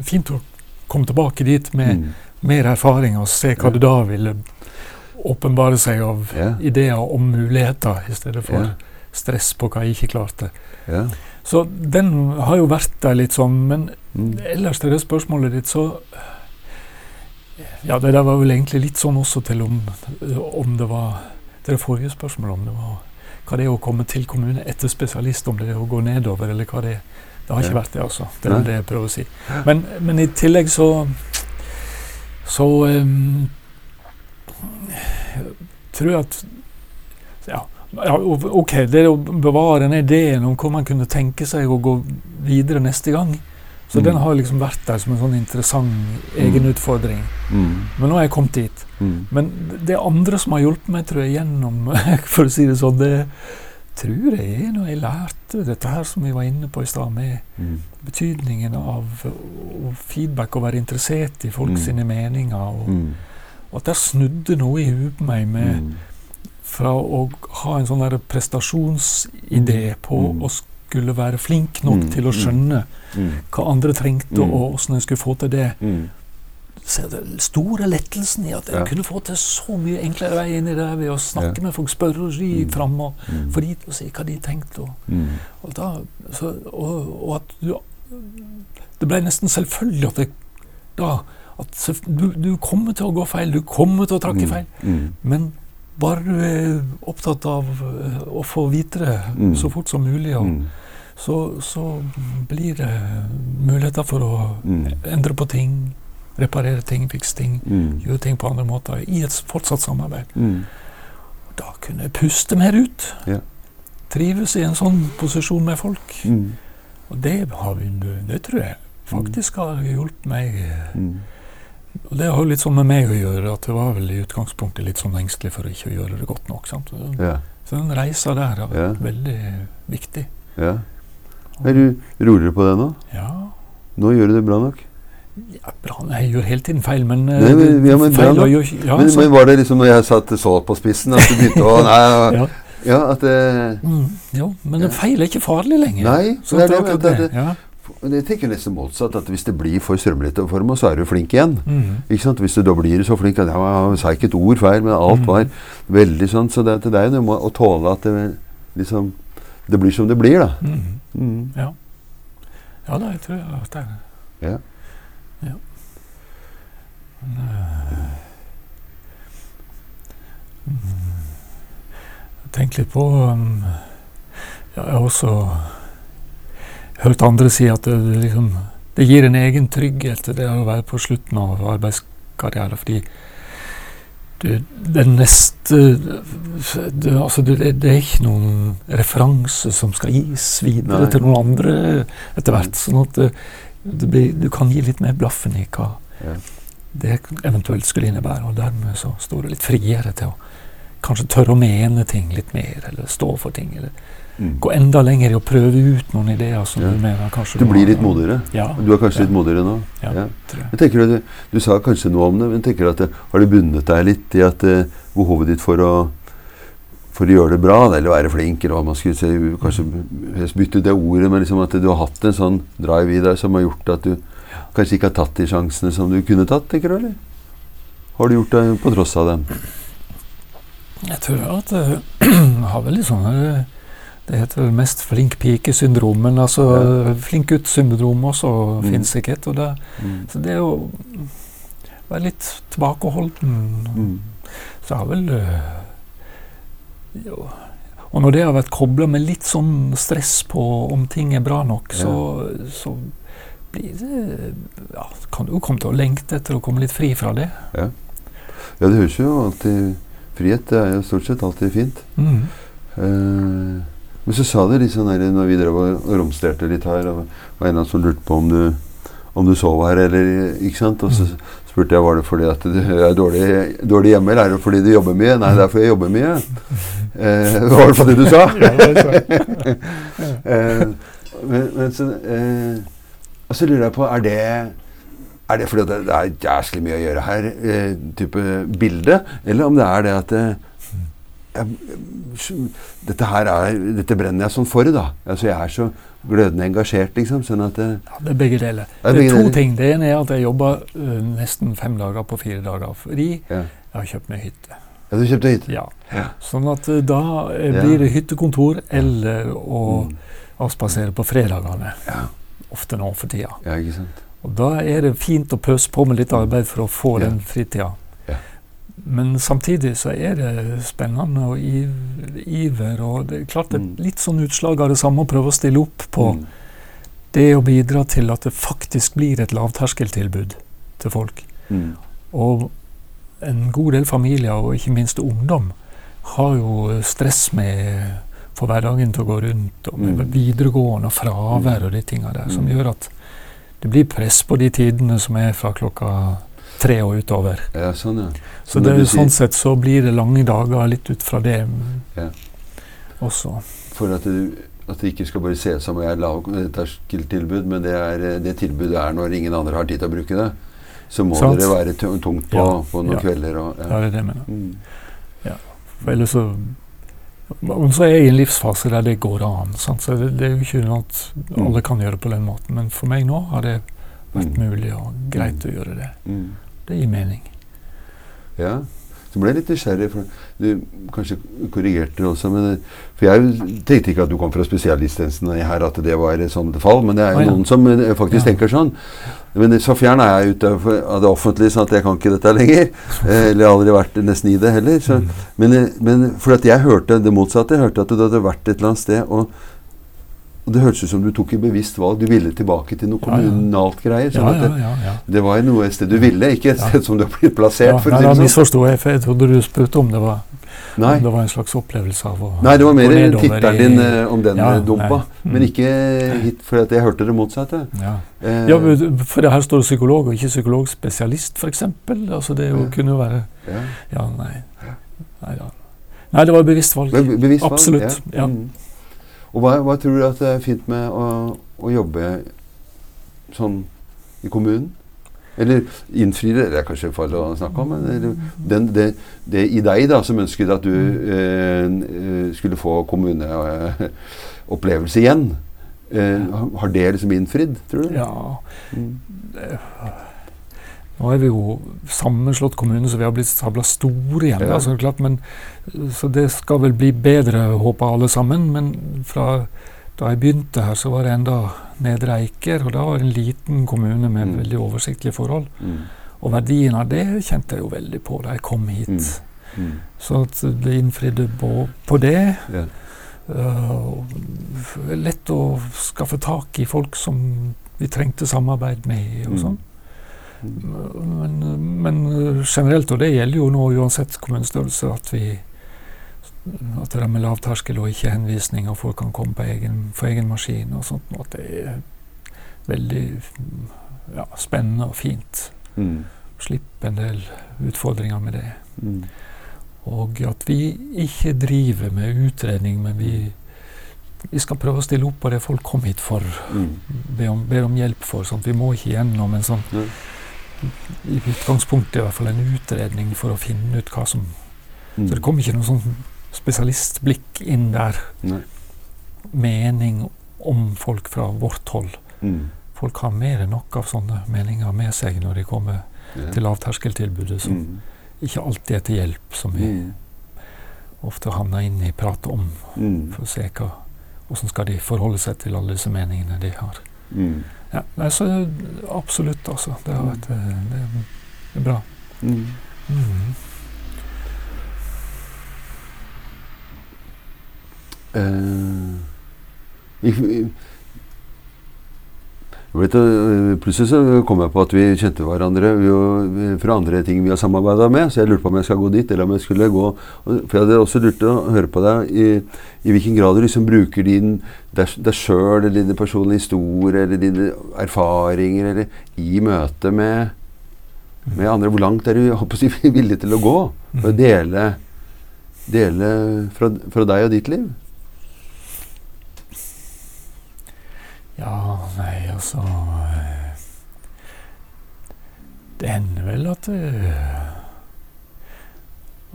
B: Fint å komme tilbake dit med
A: Mm.
B: mer erfaring og se hva det da ville åpenbare seg av
A: yeah.
B: ideer om muligheter, i stedet for
A: yeah.
B: stress på hva jeg ikke klarte.
A: Yeah.
B: Så den har jo vært der litt sånn, men
A: Mm.
B: ellers til det spørsmålet ditt, så Ja, det der var vel egentlig litt sånn også til om, om det var Til det forrige spørsmålet, om det var hva det er å komme til kommune etter spesialist, om det er å gå nedover, eller hva det er. Det har ikke vært det, altså. Det er det jeg prøver å si. Men, men i tillegg så Så ehm, tror at ja, ja, ok, det å bevare den ideen om hvor man kunne tenke seg å gå videre neste gang. Så
A: Mm.
B: den har liksom vært der som en sånn interessant egen
A: Mm.
B: utfordring.
A: Mm.
B: Men nå har jeg kommet dit.
A: Mm.
B: Men det andre som har hjulpet meg tror jeg gjennom, for å si det sånn, det tror jeg er når jeg lærte dette her som vi var inne på i stad, med
A: Mm.
B: betydningen av feedback og være interessert i folk
A: Mm.
B: sine meninger. Og. Og at det snudde noe i huet på meg med
A: Mm.
B: fra å ha en sånn der prestasjonsidé på
A: Mm.
B: å skulle være flink nok
A: Mm.
B: til å
A: Mm.
B: skjønne
A: Mm.
B: hva andre trengte,
A: Mm.
B: og åssen en skulle få til det.
A: Mm.
B: Så den store lettelsen i at jeg
A: Ja.
B: kunne få til så mye enklere vei inn i det ved å snakke
A: Ja.
B: med folk, spørre og ri
A: Mm.
B: fram og
A: Mm.
B: få de til å si hva de tenkte. Og,
A: Mm.
B: og, da, så, og, og at du Det ble nesten selvfølgelig at jeg da at du, du kommer til å gå feil, du kommer til å trakke
A: Mm.
B: feil.
A: Mm.
B: Men bare du er opptatt av eh, å få vite det
A: Mm.
B: så fort som mulig,
A: Mm.
B: så, så blir det muligheter for å
A: Mm.
B: endre på ting, reparere ting, fikse ting,
A: Mm.
B: gjøre ting på andre måter i et fortsatt samarbeid.
A: Mm.
B: Da kunne jeg puste mer ut.
A: Ja.
B: Trives i en sånn posisjon med folk.
A: Mm.
B: Og det, har vi, det tror jeg faktisk har hjulpet meg. Det har litt sånn med meg å gjøre, at jeg var vel i utgangspunktet litt sånn engstelig for ikke å gjøre det godt nok. Sant? Så,
A: Ja.
B: så den reisa der har
A: Ja.
B: vært veldig viktig.
A: ja. Er du roligere på det nå?
B: Ja,
A: Nå gjør du det bra nok?
B: ja bra. Jeg gjør hele tiden feil, men, eh,
A: Nei, men- ja, men
B: feil gjør, ja,
A: men, men var det liksom når jeg satt så på spissen at du begynte å Nei,
B: ja.
A: ja, at det
B: Mm, jo, men
A: Ja.
B: en feil er ikke farlig lenger.
A: Nei,
B: Så
A: det er
B: det
A: det, det,
B: det.
A: Men Jeg tenker nesten motsatt, at hvis det blir for strømlete for meg, så er du flink igjen.
B: Mm.
A: Ikke sant? Hvis du da blir så flink at jeg sa ikke et ord feil, men alt
B: Mm.
A: var veldig sånn. Så det, det er jo noe å tåle at det liksom Det blir som det blir, da.
B: Mm.
A: Mm.
B: Ja. ja da, jeg tror at det er det.
A: Ja.
B: ja. Men, eh, mm. Tenk litt på um, ja, Jeg har også hørt andre si at det, det liksom det gir en egen trygghet det å være på slutten av arbeidskarrieren, fordi du, det neste du, altså det, det er ikke noen referanse som skal gis videre
A: Nei.
B: til noen andre etter hvert. Sånn at blir, du kan gi litt mer blaffen i hva
A: Ja.
B: det eventuelt skulle innebære. Og dermed så står du litt friere til å kanskje tørre å mene ting litt mer, eller stå for ting. Eller
A: Mm.
B: gå enda lenger i å prøve ut noen ideer som
A: Ja.
B: du mener kanskje
A: Du blir litt modigere.
B: Ja,
A: Du er kanskje
B: Ja.
A: litt modigere nå?
B: Ja.
A: Ja.
B: jeg.
A: Tenker du, du sa kanskje noe om det, men tenker at har du bundet deg litt i at uh, behovet ditt for å, for å gjøre det bra, eller være flink, eller hva man skulle si, kanskje helst bytte det ordet, men liksom at du har hatt en sånn drive i deg som har gjort at du kanskje ikke har tatt de sjansene som du kunne tatt, tenker du, eller? Har du gjort det på tross av dem?
B: Jeg tror at jeg har veldig sånn eh, Det heter mest flink pike-syndrom, men altså
A: Ja.
B: flink gutt-syndrom også
A: Mm.
B: fins sikkert. Og det,
A: Mm.
B: så det å være litt tilbakeholden
A: Mm.
B: Så har vel øh, jo. Og når det har vært kobla med litt sånn stress på om ting er bra nok, så, så blir det ja, Kan du jo komme til å lengte etter å komme litt fri fra det.
A: Ja, ja det høres jo alltid Frihet er jo stort sett alltid fint.
B: Mm.
A: Eh, men så sa du litt sånn her når vi drev og romsterte litt her, og var en av dem som lurte på om du om du sov her eller Ikke sant? Og så spurte jeg var det fordi at du er dårlig, dårlig hjemme, eller er det fordi du jobber mye? Nei, det er fordi jeg jobber mye. Eh, det var vel for det du sa?
B: Ja, det er
A: eh, men, men så, eh, og så lurer jeg på Er det er det fordi det, det er jæslig mye å gjøre her, eh, type bilde? Eller om det er det at eh, jeg, dette her er, dette brenner jeg sånn for, da. Altså Jeg er så glødende engasjert, liksom. Sånn at det,
B: Ja, det er begge deler.
A: Det er
B: Det er to
A: deler.
B: ting. Det ene er at jeg jobber uh, nesten fem dager på fire dager fordi
A: ja.
B: jeg har kjøpt meg hytte.
A: ja, du kjøpte hytte?
B: Ja.
A: Ja.
B: Sånn at uh, da blir det hyttekontor eller å
A: Mm.
B: avspasere på fredagene.
A: Ja.
B: Ofte nå for tida.
A: ja, ikke sant.
B: Og da er det fint å pøse på med litt arbeid for å få den fritida. Men samtidig så er det spennende og iver. Og det er klart det
A: Mm.
B: litt sånn utslag av det samme å prøve å stille opp på
A: Mm.
B: det å bidra til at det faktisk blir et lavterskeltilbud til folk.
A: Mm.
B: Og en god del familier, og ikke minst ungdom, har jo stress med for hverdagen til å gå rundt, og med
A: Mm.
B: videregående og fravær og de tinga der, som
A: Mm.
B: gjør at det blir press på de tidene som er fra klokka tre og utover.
A: Ja, sånn, ja.
B: Så
A: så
B: det, sånn sett så blir det lange dager litt ut fra det
A: Ja.
B: også.
A: For at det, at det ikke skal bare se ut som jeg er lavterskeltilbud, men det, er, det tilbudet er når ingen andre har tid til å bruke det. Så må
B: Sant.
A: dere være tungt på,
B: Ja,
A: på noen
B: ja.
A: kvelder. Og,
B: Ja,
A: ja.
B: det er det jeg mener.
A: Mm.
B: For ellers så men så er jeg i en livsfase der det går an. Sant? Så det, det er jo ikke noe at
A: Mm.
B: alle kan gjøre det på den måten. Men for meg nå har det vært
A: Mm.
B: mulig og greit å gjøre det.
A: Mm.
B: Det gir mening.
A: Ja. Så ble jeg litt nysgjerrig, for du kanskje korrigerte det også. Men, for jeg tenkte ikke at du kom fra spesialistjenesten her, at det var et sånt fall. Men det er jo
B: ah, ja.
A: noen som eh, faktisk
B: Ja.
A: tenker sånn. Men så fjern er jeg ute av av det offentlige, sånn at jeg kan ikke dette lenger. Eh, Eller aldri vært nesten i det heller. Så,
B: Mm.
A: Men, eh, men for at jeg hørte det motsatte. Jeg hørte at du hadde vært et eller annet sted. Og, og det hørtes ut som du tok et bevisst valg. Du ville tilbake til noe kommunalt greier. Sånn
B: ja,
A: det,
B: ja. ja.
A: det var noe et sted du ville, ikke et sted som du har blitt plassert. for
B: nei, da
A: sånn.
B: misforsto jeg, for jeg trodde du spurte om det var, om det var en slags opplevelse av å
A: Nei, det var mer tittelen din eh, om den eh, dumpa.
B: Mm.
A: Men ikke hit, for jeg hørte det motsatte.
B: Ja.
A: Eh,
B: for her står det psykolog og ikke psykologspesialist, f.eks. Altså det jo kunne jo være
A: ja.
B: Nei. Nei, nei det var et bevisst valg.
A: Be- bevisst valg,
B: Absolutt, ja.
A: Mm. Og hva, hva tror du at det er fint med å, å jobbe sånn i kommunen? Eller innfri det, det er kanskje farlig å snakke om, men den, det, det i deg da, som ønsket at du eh, skulle få kommuneopplevelse igjen. Eh, har det liksom innfridd, tror du?
B: Ja,
A: Mm.
B: Nå er vi jo sammenslått kommune, så vi har blitt sabla store igjen.
A: Ja.
B: Altså, klart, men, så det skal vel bli bedre, håper alle sammen. Men fra da jeg begynte her, så var det enda Nedre Eiker, og da var det en liten kommune med
A: Mm.
B: veldig oversiktlige forhold.
A: Mm.
B: Og verdien av det kjente jeg jo veldig på da jeg kom hit.
A: Mm. Mm.
B: Så at det innfridde på, på det.
A: Ja.
B: Uh, lett å skaffe tak i folk som vi trengte samarbeid med og
A: Mm.
B: sånn.
A: Mm.
B: Men, men generelt, og det gjelder jo nå uansett kommunestørrelse, at vi at det er med lavterskel og ikke henvisning, og folk kan komme på egen, for egen maskin og sånt. Og at det er veldig ja, spennende og fint.
A: Mm.
B: Slippe en del utfordringer med det.
A: Mm.
B: Og at vi ikke driver med utredning, men vi, vi skal prøve å stille opp på det folk kom hit for,
A: Mm.
B: Be, om, be, om hjelp for. Sånn vi må ikke gjennom en sånn
A: Nei.
B: I utgangspunktet i hvert fall en utredning for å finne ut hva som
A: Mm.
B: Så det kom ikke noe sånn spesialistblikk inn der.
A: Nei.
B: Mening om folk fra vårt hold.
A: Mm.
B: Folk har mer enn nok av sånne meninger med seg når de kommer
A: Ja.
B: til lavterskeltilbudet, som
A: Mm.
B: ikke alltid er til hjelp, som vi
A: Mm.
B: ofte havner inn i prat om,
A: Mm.
B: for å se hva hvordan skal de forholde seg til alle disse meningene de har.
A: Mm.
B: Ja, nei, så Absolutt, altså. Det, har vært, eh, det, det er bra.
A: Mm.
B: Mm.
A: Uh, if, i, vet du, øh, plutselig så kom jeg på at vi kjente hverandre øh, fra andre ting vi har samarbeida med, så jeg lurte på om jeg skal gå dit, eller om jeg skulle gå For jeg hadde også lurt å høre på deg i, i hvilken grad du liksom bruker din deg sjøl, eller dine personlige historier, eller dine erfaringer, eller i møte med, med andre. Hvor langt er du håper villig til å gå for å dele, dele fra, fra deg og ditt liv?
B: Ja, nei, altså eh, Det hender vel at det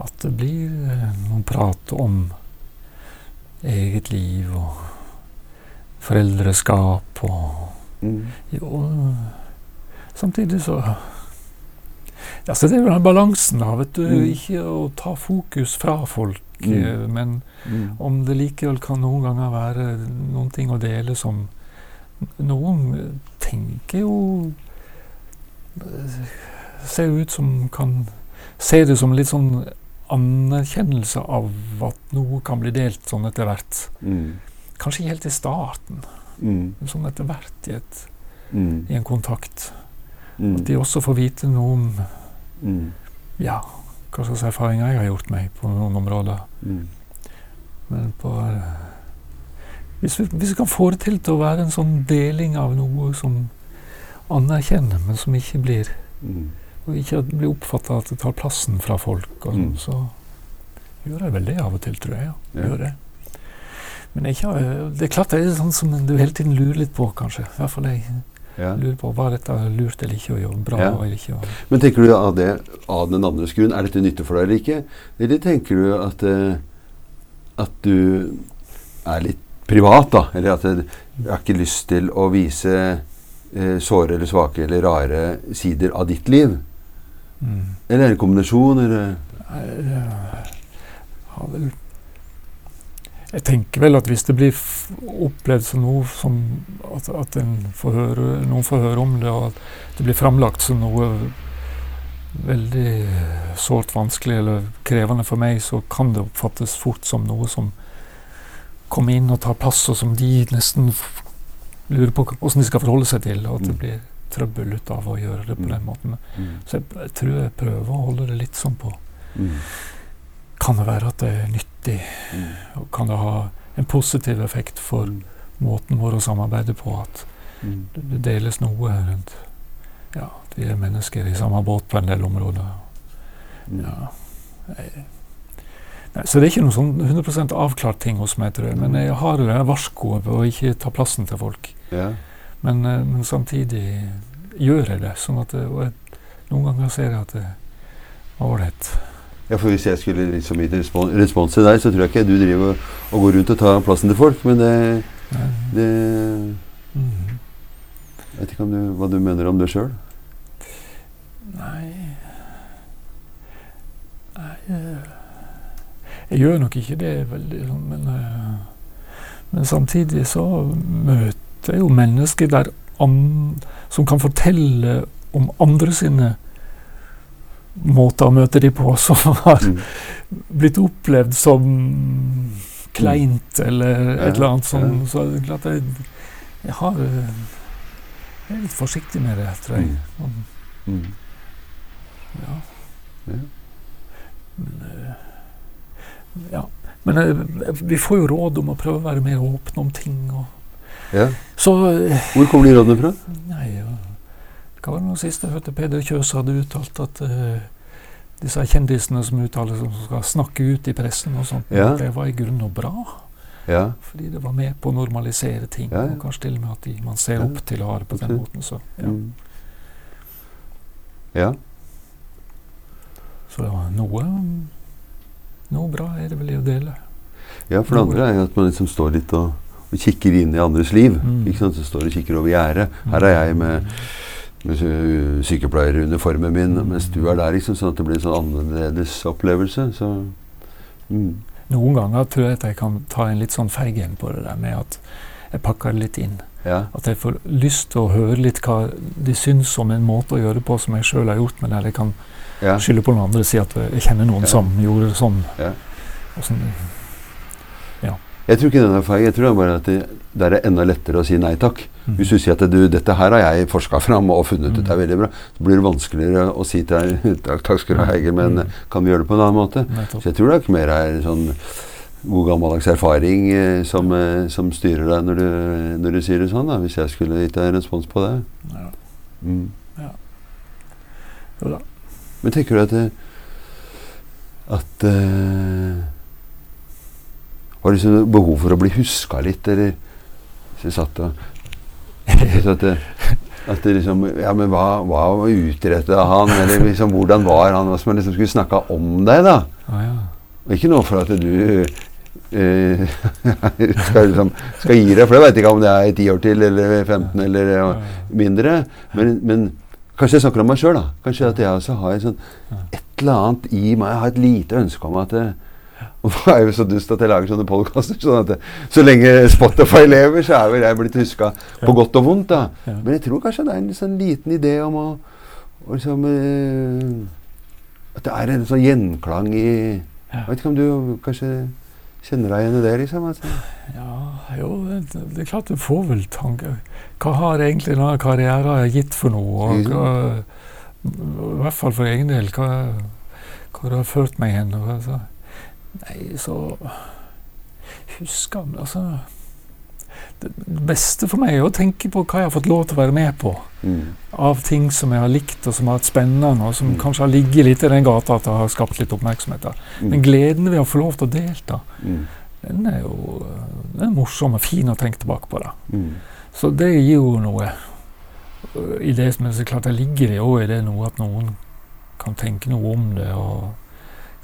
B: At det blir eh, noen prat om eget liv og foreldreskap og
A: Mm.
B: Jo Samtidig så Altså, det er jo den balansen, da, vet du.
A: Mm.
B: Ikke å ta fokus fra folk,
A: Mm.
B: eh, men
A: Mm.
B: om det likevel kan noen ganger være noen ting å dele som Noen tenker jo eh, Ser ut som kan Se det som litt sånn anerkjennelse av at noe kan bli delt sånn etter hvert.
A: Mm.
B: Kanskje ikke helt i starten,
A: Mm.
B: men sånn etter hvert i, et,
A: Mm.
B: i en kontakt.
A: Mm.
B: At de også får vite noe om
A: Mm.
B: ja, hva slags erfaringer jeg har gjort meg på noen områder.
A: Mm.
B: Men på eh, hvis vi, hvis vi kan få det til til å være en sånn deling av noe som anerkjenner, men som ikke blir
A: Mm.
B: Og ikke blir oppfatta at det tar plassen fra folk, og sånn,
A: Mm.
B: så gjør jeg vel det av og til, tror jeg. Ja.
A: Ja.
B: Gjør det. Men eh, det er klart det er sånn som du hele tiden lurer litt på, kanskje. I hvert fall jeg
A: Ja.
B: lurer på hva dette lurt eller ikke, å gjøre bra
A: Ja.
B: eller ikke.
A: Men tenker du av det av den andres grunn, er dette nyttig for deg eller ikke? Eller tenker du at, eh, at du er litt privat, da? Eller at jeg har ikke lyst til å vise eh, såre eller svake eller rare sider av ditt liv?
B: mm.
A: Eller er det en kombinasjon? Eller?
B: Jeg har vel Jeg tenker vel at hvis det blir opplevd som noe som At, at en får høre, noen får høre om det, og at det blir framlagt som noe veldig sårt vanskelig eller krevende for meg, så kan det oppfattes fort som noe som kommer inn og ta plass, og som de nesten lurer på hvordan de skal forholde seg til, og at det
A: Mm.
B: blir trøbbel ut av å gjøre det på
A: Mm.
B: den måten.
A: Mm.
B: Så jeg, jeg tror jeg prøver å holde det litt sånn på
A: Mm.
B: Kan det være at det er nyttig?
A: Mm.
B: Og kan det ha en positiv effekt for
A: Mm.
B: måten vår å samarbeide på? At
A: Mm.
B: det deles noe rundt Ja, at vi er mennesker i samme båt på en del områder.
A: Mm.
B: Ja. Jeg, så det er ikke noen sånn 100% avklart ting hos meg, tror jeg. Men jeg har det varskoet på å ikke ta plassen til folk.
A: Ja.
B: Men, eh, men samtidig gjør jeg det. Sånn at og jeg, noen ganger ser jeg at det er ålreit.
A: Ja, for Hvis jeg skulle liksom gitt respons, respons til deg, så tror jeg ikke du driver og går rundt og tar plassen til folk. Men det, det
B: mm.
A: Jeg vet ikke om du, hva du mener om det sjøl?
B: Nei Nei eh, Jeg gjør nok ikke det veldig sånn, men, eh, men samtidig så møter jeg jo mennesker der som kan fortelle om andre sine måter å møte de på, som har
A: Mm.
B: blitt opplevd som kleint eller
A: Ja,
B: et eller annet sånn.
A: ja.
B: Så det er klart jeg, jeg har eh, Jeg er litt forsiktig med det, tror jeg. Sånn,
A: Mm.
B: ja.
A: Ja.
B: Men, eh, ja. Men eh, vi får jo råd om å prøve å være mer åpne om ting. Og.
A: ja.
B: Så eh,
A: Hvor kommer de rådene fra?
B: Nei, ja. Hva var det noe sist jeg hørte Peder Kjøs hadde uttalt at eh, disse kjendisene som uttaler som skal snakke ut i pressen og sånt,
A: Ja.
B: det var i grunnen noe bra.
A: Ja.
B: Fordi det var med på å normalisere ting.
A: Ja, ja.
B: Og kanskje til og med at de, man ser opp til å ha det på den måten. Så, ja.
A: Mm. ja.
B: så noe, noe bra er det vel i å dele.
A: Ja, for det andre er jo at man liksom står litt og, og kikker inn i andres liv.
B: Mm.
A: Ikke sant? Så står og kikker over gjerdet. Her er jeg med, med sykepleieruniformen min,
B: Mm.
A: mens du er der. Liksom, sånn at det blir en sånn annerledes opplevelse. Så, mm.
B: Noen ganger tror jeg at jeg kan ta en litt sånn feig en på det der med at jeg pakker det litt inn.
A: ja.
B: At jeg får lyst til å høre litt hva de syns om en måte å gjøre det på som jeg sjøl har gjort, men der jeg kan
A: Ja.
B: skylde på noen andre og si at jeg kjenner noen
A: Ja.
B: som gjorde det sånn.
A: Ja.
B: Og sånn.
A: Jeg tror ikke den er feil. Jeg tror det bare at det, der er enda lettere å si nei takk.
B: Mm.
A: Hvis du sier at du, dette her har jeg forska fram og funnet ut er veldig bra, så blir det vanskeligere å si til deg takk, skal du ha, Egil, men
B: Mm.
A: kan vi gjøre det på en annen måte?
B: Nettopp.
A: Så jeg tror det er ikke mer er sånn god gammeldags erfaring eh, som, eh, som styrer deg når du, når du sier det sånn, da, hvis jeg skulle gitt deg en respons på det.
B: Ja.
A: Mm.
B: Jo da.
A: Men tenker du at det, at uh, Har du liksom behov for å bli huska litt, eller Hvis jeg satt og at, det, at liksom Ja, men hva, hva utretta han? Eller liksom hvordan var han? som man liksom skulle snakka om deg, da?
B: Ah, ja.
A: Og ikke noe for at du uh, skal, liksom, skal gi deg, for jeg veit ikke om det er 10 år til, eller 15 eller uh, mindre. Men, men kanskje jeg snakker om meg sjøl. Kanskje at jeg også har sånn, et eller annet i meg. Jeg har et lite ønske om at det, og nå er jeg jo så dust at jeg lager sånne podkaster. Sånn at det, så lenge Spotify lever, så er vel jeg blitt huska på godt og vondt. da.
B: Ja.
A: Men jeg tror kanskje det er en sånn liten idé om å, å liksom eh, At det er en sånn gjenklang i Jeg vet ikke om du kanskje kjenner deg igjen i det, liksom? Altså.
B: Ja, jo, det, det er klart du får vel tanker. Hva har egentlig denne karrieren gitt for noe? Og hva, I hvert fall for egen del. Hva, hva det har ført meg hen? Altså, nei, så Husker altså Det beste for meg er å tenke på hva jeg har fått lov til å være med på.
A: Mm.
B: Av ting som jeg har likt og som har vært spennende, og som
A: Mm.
B: kanskje har ligget litt i den gata at det har skapt litt oppmerksomhet. der.
A: Mm.
B: Men gleden ved å få lov til å delta,
A: Mm.
B: den er jo den er morsom og fin å tenke tilbake på. da.
A: Mm.
B: Så det gir jo noe. øh, I det som er så klart det ligger i det noe at noen kan tenke noe om det, og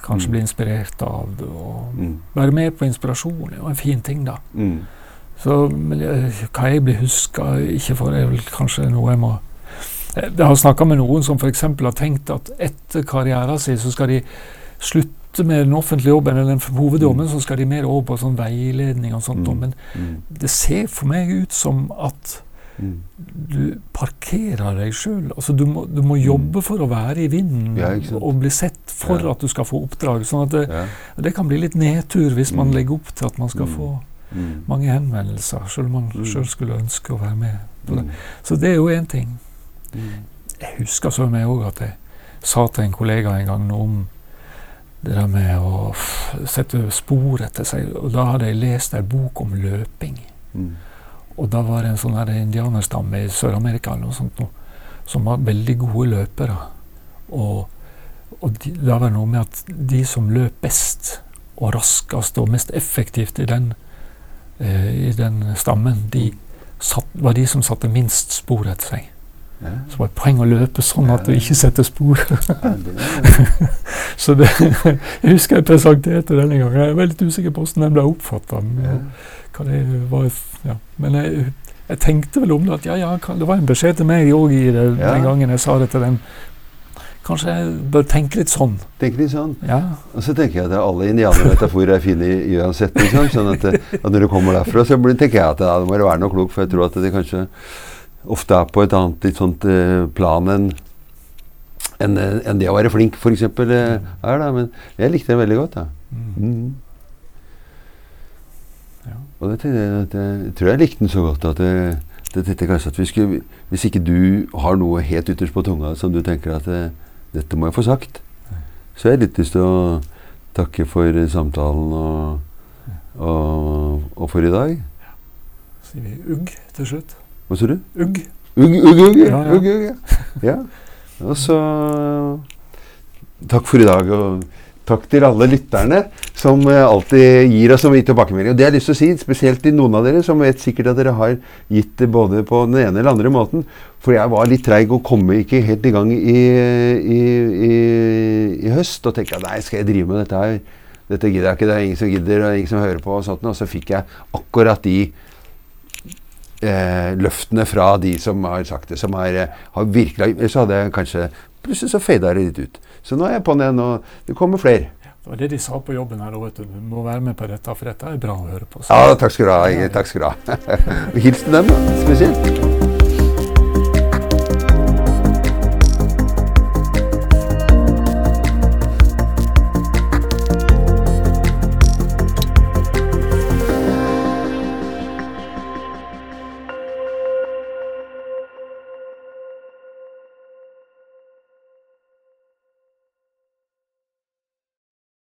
B: kanskje
A: Mm.
B: bli inspirert av det. Og være med på inspirasjon er jo en fin ting, da.
A: Mm.
B: Så men, hva jeg blir huska ikke for, er vel kanskje noe jeg må Jeg jeg har snakka med noen som f.eks. har tenkt at etter karrieren sin så skal de slutte med den offentlige jobben eller den hovedjobben, så skal de mer over på sånn veiledning og sånt.
A: Mm.
B: Men
A: Mm.
B: det ser for meg ut som at
A: Mm.
B: du parkerer deg sjøl. Altså, du, må, du må jobbe for å være i vinden
A: Mm. Ja,
B: og bli sett for
A: Ja.
B: at du skal få oppdrag. Sånn at det,
A: Ja.
B: det kan bli litt nedtur hvis man
A: Mm.
B: legger opp til at man skal
A: Mm.
B: få
A: Mm.
B: mange henvendelser, selv om man
A: Mm.
B: sjøl skulle ønske å være med. på det.
A: Mm.
B: Så det er jo én ting.
A: Mm.
B: Jeg husker så meg òg at jeg sa til en kollega en gang noe om det der med å sette spor etter seg. Og da hadde jeg lest ei bok om løping.
A: Mm.
B: Og da var det en sånn her indianerstamme i Sør-Amerika eller noe sånt noe, som var veldig gode løpere. Og, og de, da var det noe med at de som løp best og raskest og mest effektivt i den, i den stammen, de satt, var de som satte minst spor etter seg.
A: Ja.
B: Så det var et poeng å løpe sånn at du ikke setter spor. Så det, jeg husker jeg presenterte denne gangen. Jeg er veldig usikker på hvordan den ble oppfatta.
A: ja.
B: Det var, ja. Men jeg, jeg tenkte vel om det at ja, ja, det var en beskjed til meg òg i det den gangen jeg sa det til dem. Kanskje jeg bør tenke litt sånn.
A: Tenke litt sånn.
B: Ja,
A: Og så tenker jeg at alle indianermetaforer er fine uansett. Liksom, sånn at, eh, at når du kommer derfra, så tenker jeg at ja, det må være noe klokt. For jeg tror at det kanskje ofte er på et annet litt sånt eh, plan enn enn en det å være flink, f.eks. Er. da, Men jeg likte det veldig godt. da.
B: mm.
A: Mm.
B: ja.
A: Og det, tenkte jeg tror jeg likte den så godt at det, det kanskje at vi skulle Hvis ikke du har noe helt ytterst på tunga som du tenker at eh, dette må jeg få sagt, så har jeg litt lyst til å takke for samtalen og, og, og for i dag.
B: Sier vi ugg til slutt?
A: Hva sa du?
B: Ugg.
A: Ugg, ugg, ugg!
B: Ja, ja.
A: ugg, ugg, ja. ja. Og så Takk for i dag. og Takk til alle lytterne som eh, alltid gir oss så mye tilbakemelding. Og det har jeg lyst til å si, spesielt til noen av dere som vet sikkert at dere har gitt det både på den ene eller andre måten. For jeg var litt treig og kom ikke helt i gang i, i, i, i høst. Og tenkte at nei, skal jeg drive med dette her? Dette gidder jeg ikke. Det er ingen som gidder, og ingen som hører på. Og sånt. Og så fikk jeg akkurat de eh, løftene fra de som har sagt det, som har, eh, har virkelig så hadde jeg kanskje Plutselig så fada det litt ut. Så nå er jeg på'n igjen, og det kommer flere.
B: Det var det de sa på jobben her. òg, Du må være med på dette, for dette er bra å høre på. Så.
A: Ja, takk skal du ha. Takk skal du ha. Hils til dem, da, spesielt.